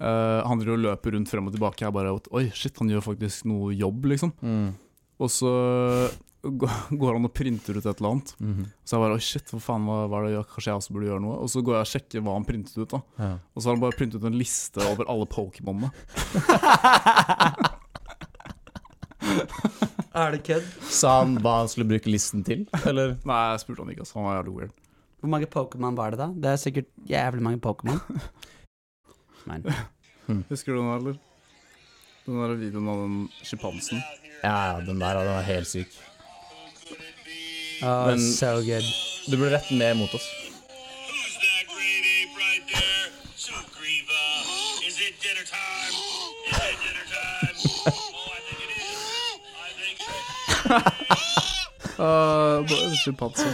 Uh, han driver og løper rundt frem og tilbake. Jeg bare Oi, shit, han gjør faktisk noe jobb, liksom. Mm. Og så går han og printer ut et eller annet. Mhm. Så jeg bare Å, shit, hva faen, hva, hva er det? Kanskje jeg også burde gjøre noe? Og så går jeg og sjekker hva han printet ut, da. Ja. Og så har han bare printet ut en liste over alle Pokémonene. Er det kødd? Sa han hva han skulle bruke listen til, eller? Nei, jeg spurte han ikke, altså. Han var jævlig weird. Hvor mange Pokémon var det, da? Det er sikkert jævlig mange Pokémon. Men Husker du den, eller? Den der videoen av den sjimpansen. Ja, ja, den der, den er helt syk. Oh, Men- so good. Du burde rette mer mot oss. Who's that great ape right there? Sugriva. Is it dinner time? Is it dinner time? oh, I think it is. I think Uh, bare sjimpanse.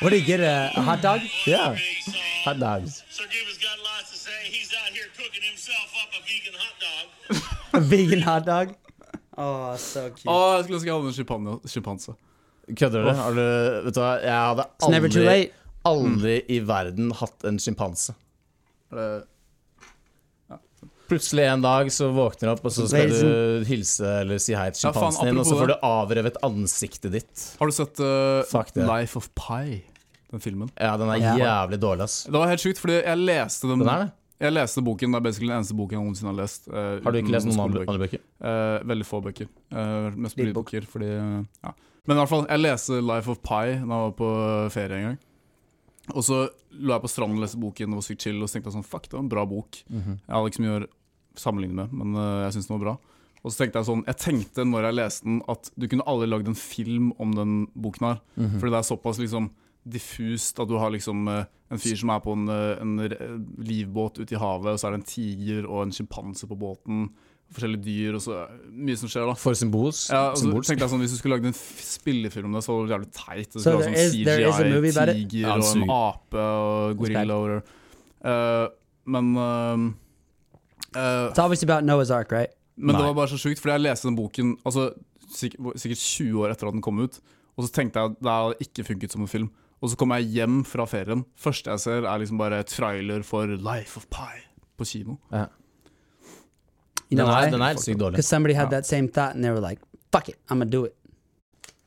What did he get? A, a hot dog? Ja. big song. Hot dogs. Sugriva's got lots to say. He's out here cooking himself up a vegan hot dog. Vegan hot dog? Oh, so cute. Å, jeg skulle ønske jeg hadde en sjimpan- sjimpanse. Kødder du? Har du Vet du hva, jeg hadde never too aldri, late. aldri i verden hatt en sjimpanse. Plutselig en dag så våkner du opp, og så skal du hilse eller si hei til Ja, faen, sjimpansen din, og så apropos får du avrevet ansiktet ditt. har du sett uh, Fuck det. Life of Pi? Den filmen. Ja, den er Ja. jævlig dårlig, ass. Det var helt sjukt, fordi jeg leste den, Den er det. Jeg leste boken, Det er basically den eneste boken jeg noensinne har lest. Uh, Har du ikke lest noen andre, andre bøker? Uh, veldig få bøker. Uh, mest lydbøker, fordi ja. Men i hvert fall, jeg leste Life of Pi da jeg var på ferie en gang. Og så lå jeg på stranden og leste boken, det var sykt chill, og så tenkte jeg sånn Fuck, det var en bra bok. Mhm. Jeg hadde ikke så mye å sammenligne med, men jeg syns den var bra. Og så tenkte jeg sånn Jeg tenkte når jeg leste den, at du kunne aldri lagd en film om den boken her. Mhm. Fordi det er såpass liksom diffust at du har liksom eh, en fyr som er på en, eh, en livbåt ute i havet, og så er det en tiger og en sjimpanse på båten. Forskjellige dyr, og så mye som skjer, da. For symbols. Ja, og så tenkte jeg sånn Hvis du skulle lagd en spillefilm om det, så var det jævlig teit. Det So skulle være is- sånn there is a movie about it? CGI-tiger Ja, og en ape og gorilla og uh, Men uh, uh, It's obviously about Noah's Ark, right? Men det var bare så sjukt, fordi jeg leste den boken altså, sikkert 20 år etter at den kom ut. Og så tenkte jeg at det hadde ikke funket som en film. Og så kommer jeg hjem fra ferien. Første jeg ser, er liksom bare trailer for Life of Pi på kino. Ja. You Den know er, den er sykt dårlig. Because somebody had that same thought and they were like, fuck it, I'm gonna do it.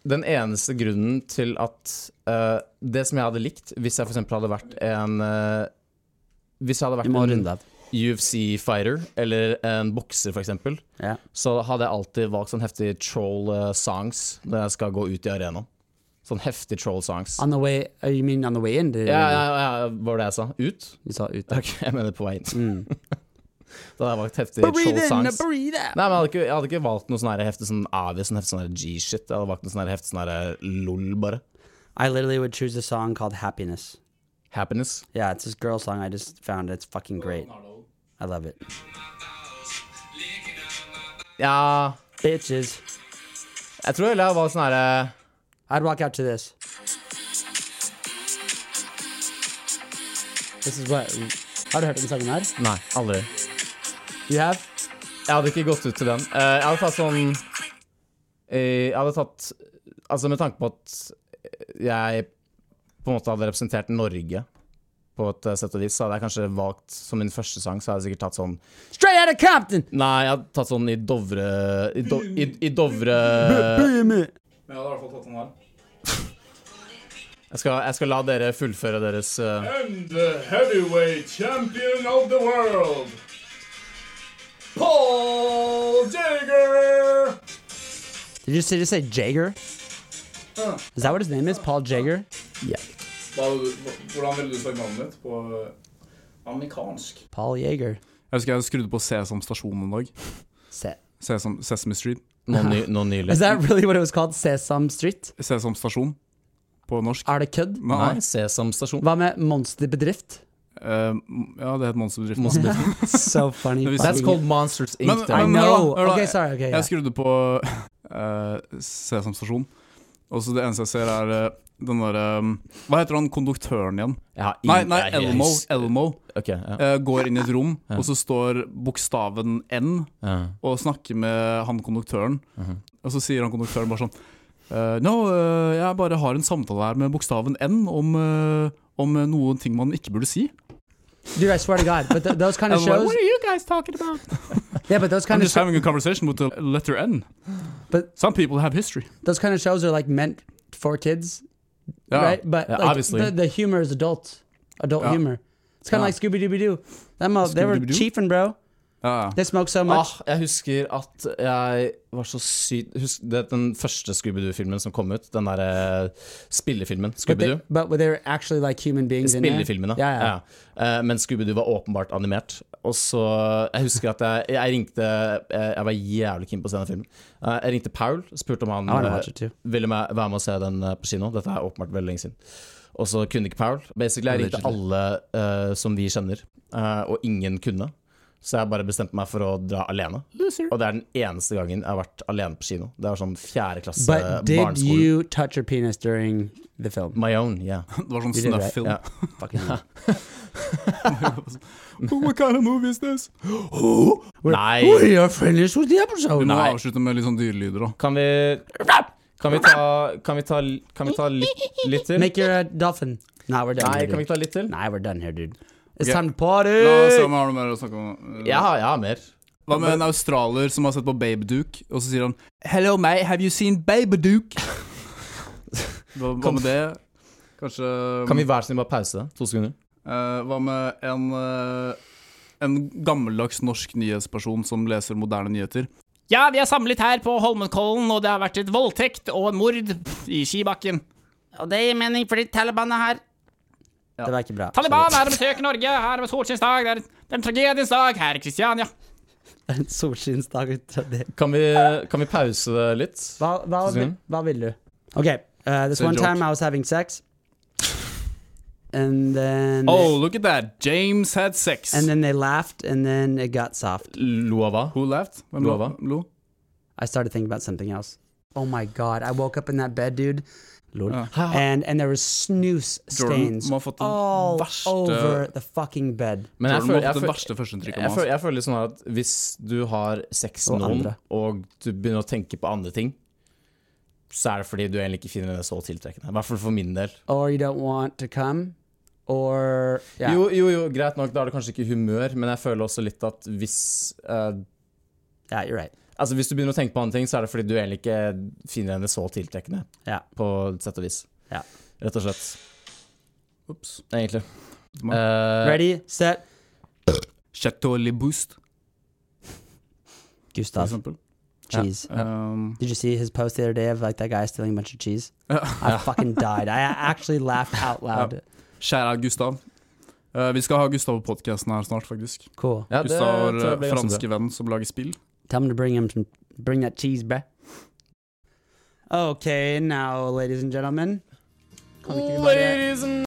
Den eneste grunnen til at uh, Det som jeg hadde likt, hvis jeg f.eks. hadde vært en uh, Hvis jeg hadde vært en love. UFC-fighter, eller en bokser f.eks., Yeah. så hadde jeg alltid valgt sånn heftig troll-songs når jeg skal gå ut i arenaen. Sånn heftig troll-songs. On the way, uh, you mean on the way in? Ja, ja, ja, var det jeg sa? Ut? Du sa ut. Ok, jeg mener på vei inn. Mm. Da hadde jeg valgt heftig Breathe breathe out. Nei, men jeg hadde ikke, jeg hadde ikke valgt noe sånn heftig sånn avis, sånn heftig sånn G-shit. Jeg hadde valgt noe sånn heftig sånn lol, bare. I literally would choose a song called Happiness. Happiness. Yeah, it's this girl song I just found. It's fucking great. I love it. Ja Bitches. Jeg tror heller jeg var sånn herre I'd walk out to this. This is what. Har du hørt den sangen her? Nei, aldri. You have? Jeg hadde ikke gått ut til den. Eh, jeg hadde tatt sånn eh, Jeg hadde tatt Altså med tanke på at jeg på en måte hadde representert Norge på et eh, sett og vis, så hadde jeg kanskje valgt som min første sang, så hadde jeg sikkert tatt sånn Straight out of Compton! Nei, jeg hadde tatt sånn i Dovre I, do, i, i Dovre Men jeg hadde i hvert fall tatt den her. Jeg skal, jeg skal la dere fullføre deres uh... And the heavyweight champion of the world, Paul Jagger! Did you say, just say Jagger? Is that what his name is? Paul Jagger? Yeah. Hvordan ville du sagt navnet ditt på amerikansk? Paul Jaeger. Jeg husker jeg skrudde på Sesam stasjon en dag. Se. Sesam, Sesame Street. Nå, ny, nå nylig. Is that really what it was called? Sesam Street? Sesam stasjon på norsk. Er det kødd? Nei, Sesam stasjon. Hva med Monsterbedrift? Uh, ja, det het Monsterbedriften. so funny. That's called Monsters Inc. Men- I men- hør da, know. hør da. Okay, sorry. Okay, yeah. Jeg skrudde på uh, Sesam stasjon, og så det eneste jeg ser, er uh, den derre Hva heter han konduktøren igjen? Ja, Nei, nei Elmo. Elmo Okay, ja. eh, går inn i et rom, Ja. og så står bokstaven N ja. og snakker med han konduktøren. -huh. Og så sier han konduktøren bare sånn eh, No, uh, jeg bare har en samtale her med bokstaven N om, uh, om noen ting man ikke burde si. Dude, I swear to God. But th- those kind of I'm like, shows. What are you guys talking about? Yeah, but those I'm kind of just having a conversation with the letter N. But- Some people have history. those kind of shows are like meant for kids, Ja. right? But Yeah, like, obviously. the, the humor is adult, adult Yeah. humor. It's kind of like Scooby Dooby Doo. Them, uh, they were Scooby-Dooby-Doo? bro. Ja, ja. They so much. Ah, jeg husker at jeg var så sykt husk, det Den første Scooby-Doo-filmen som kom ut, den derre spillefilmen but, Scooby-Doo. but were actually like human beings in there? Spillefilmene. Ja, ja. Eh, men Scooby-Doo var åpenbart animert. Og så Jeg husker at jeg, jeg ringte Jeg, jeg var jævlig keen på å se den filmen. Uh, jeg ringte Paul og spurte om han eh, ville med, være med og se den eh, på kino. Dette er åpenbart veldig lenge siden. Og så kunne ikke Paul. Basically, jeg ringte alle eh, som vi kjenner, eh, og ingen kunne. Så jeg bare bestemte meg for å dra alene. Og det er den eneste gangen jeg har vært alene på kino. Det var sånn fjerde klasse But did barneskole. you touch your penis during the film? My own, yeah. Det var sånn You did, right? snuff-film. Ja. What kind of movie is this? Nei, We are finished with the Vi må avslutte med litt sånn dyrelyder, da. kan vi Kan vi ta Kan vi ta, kan vi ta litt, litt til? Make your uh, dolphin. Nah, we're done. Nei, here, kan vi dude. ta litt til? Nah, we're done here, dude. It's time to party. La oss se om jeg har noe mer å snakke om. Jeg har, jeg har mer. Hva med en australier som har sett på Babeduke, og så sier han Hello, mate, have you seen Babeduke? hva, hva med det? Kanskje Kan vi hver sin bare pause det? To sekunder? Uh, Hva med en uh, En gammeldags norsk nyhetsperson som leser moderne nyheter? Ja, vi er samlet her på Holmenkollen, og det har vært et voldtekt og en mord i Skibakken. Og det gir mening fordi Taliban er her. Det var ikke bra. Taliban er og besøker Norge. Her er solskinnsdag. Det er, det er en tragediens dag her i Kristiania. En solskinnsdag ut. Kan vi, kan vi pause det litt? Hva, hva, hva vil du? OK. uh, this one joke. time I was having sex. And then Oh, look at that! James had sex. and then they laughed and then it got soft. Lo? Who laughed? Hvem Lo lo? hva? lo? I started thinking about something else. Oh my god, I woke up in that bed, dude. Ja. And and there was snooze Jordan stains må ha fått all verste over the fucking bed. Men jeg Jordan må føler, ha jeg, fått det føler, verste førsteinntrykket jeg, om føler, jeg føler litt sånn at hvis du har sex Og med noen, andre. og du begynner å tenke på andre ting, så er det fordi du egentlig ikke finner det så tiltrekkende. I hvert fall for min del. Or you don't want to come. Or yeah. Jo, jo, jo, greit nok, da er det kanskje ikke humør, men jeg føler også litt at hvis eh, yeah, you're right. Altså Hvis du begynner å tenke på andre ting, så er det fordi du egentlig ikke finner henne så tiltrekkende. Ja. På et sett og vis. Ja. Rett og slett. Ops. Egentlig. Eh, Ready, set, Chateau Le Boost, Gustav. Cheese. Um, Did you see his post the other day of like that guy stealing a bunch of cheese? Ja. I fucking died. I actually laughed out loud. Kjære Gustav. Uh, vi skal ha Gustav på podkasten her snart, faktisk. Cool. ja, Gustav ganske franske venn som lager spill. Tell him to bring him some, bring that cheese, bruh. Okay, now, ladies and gentlemen. Ladies and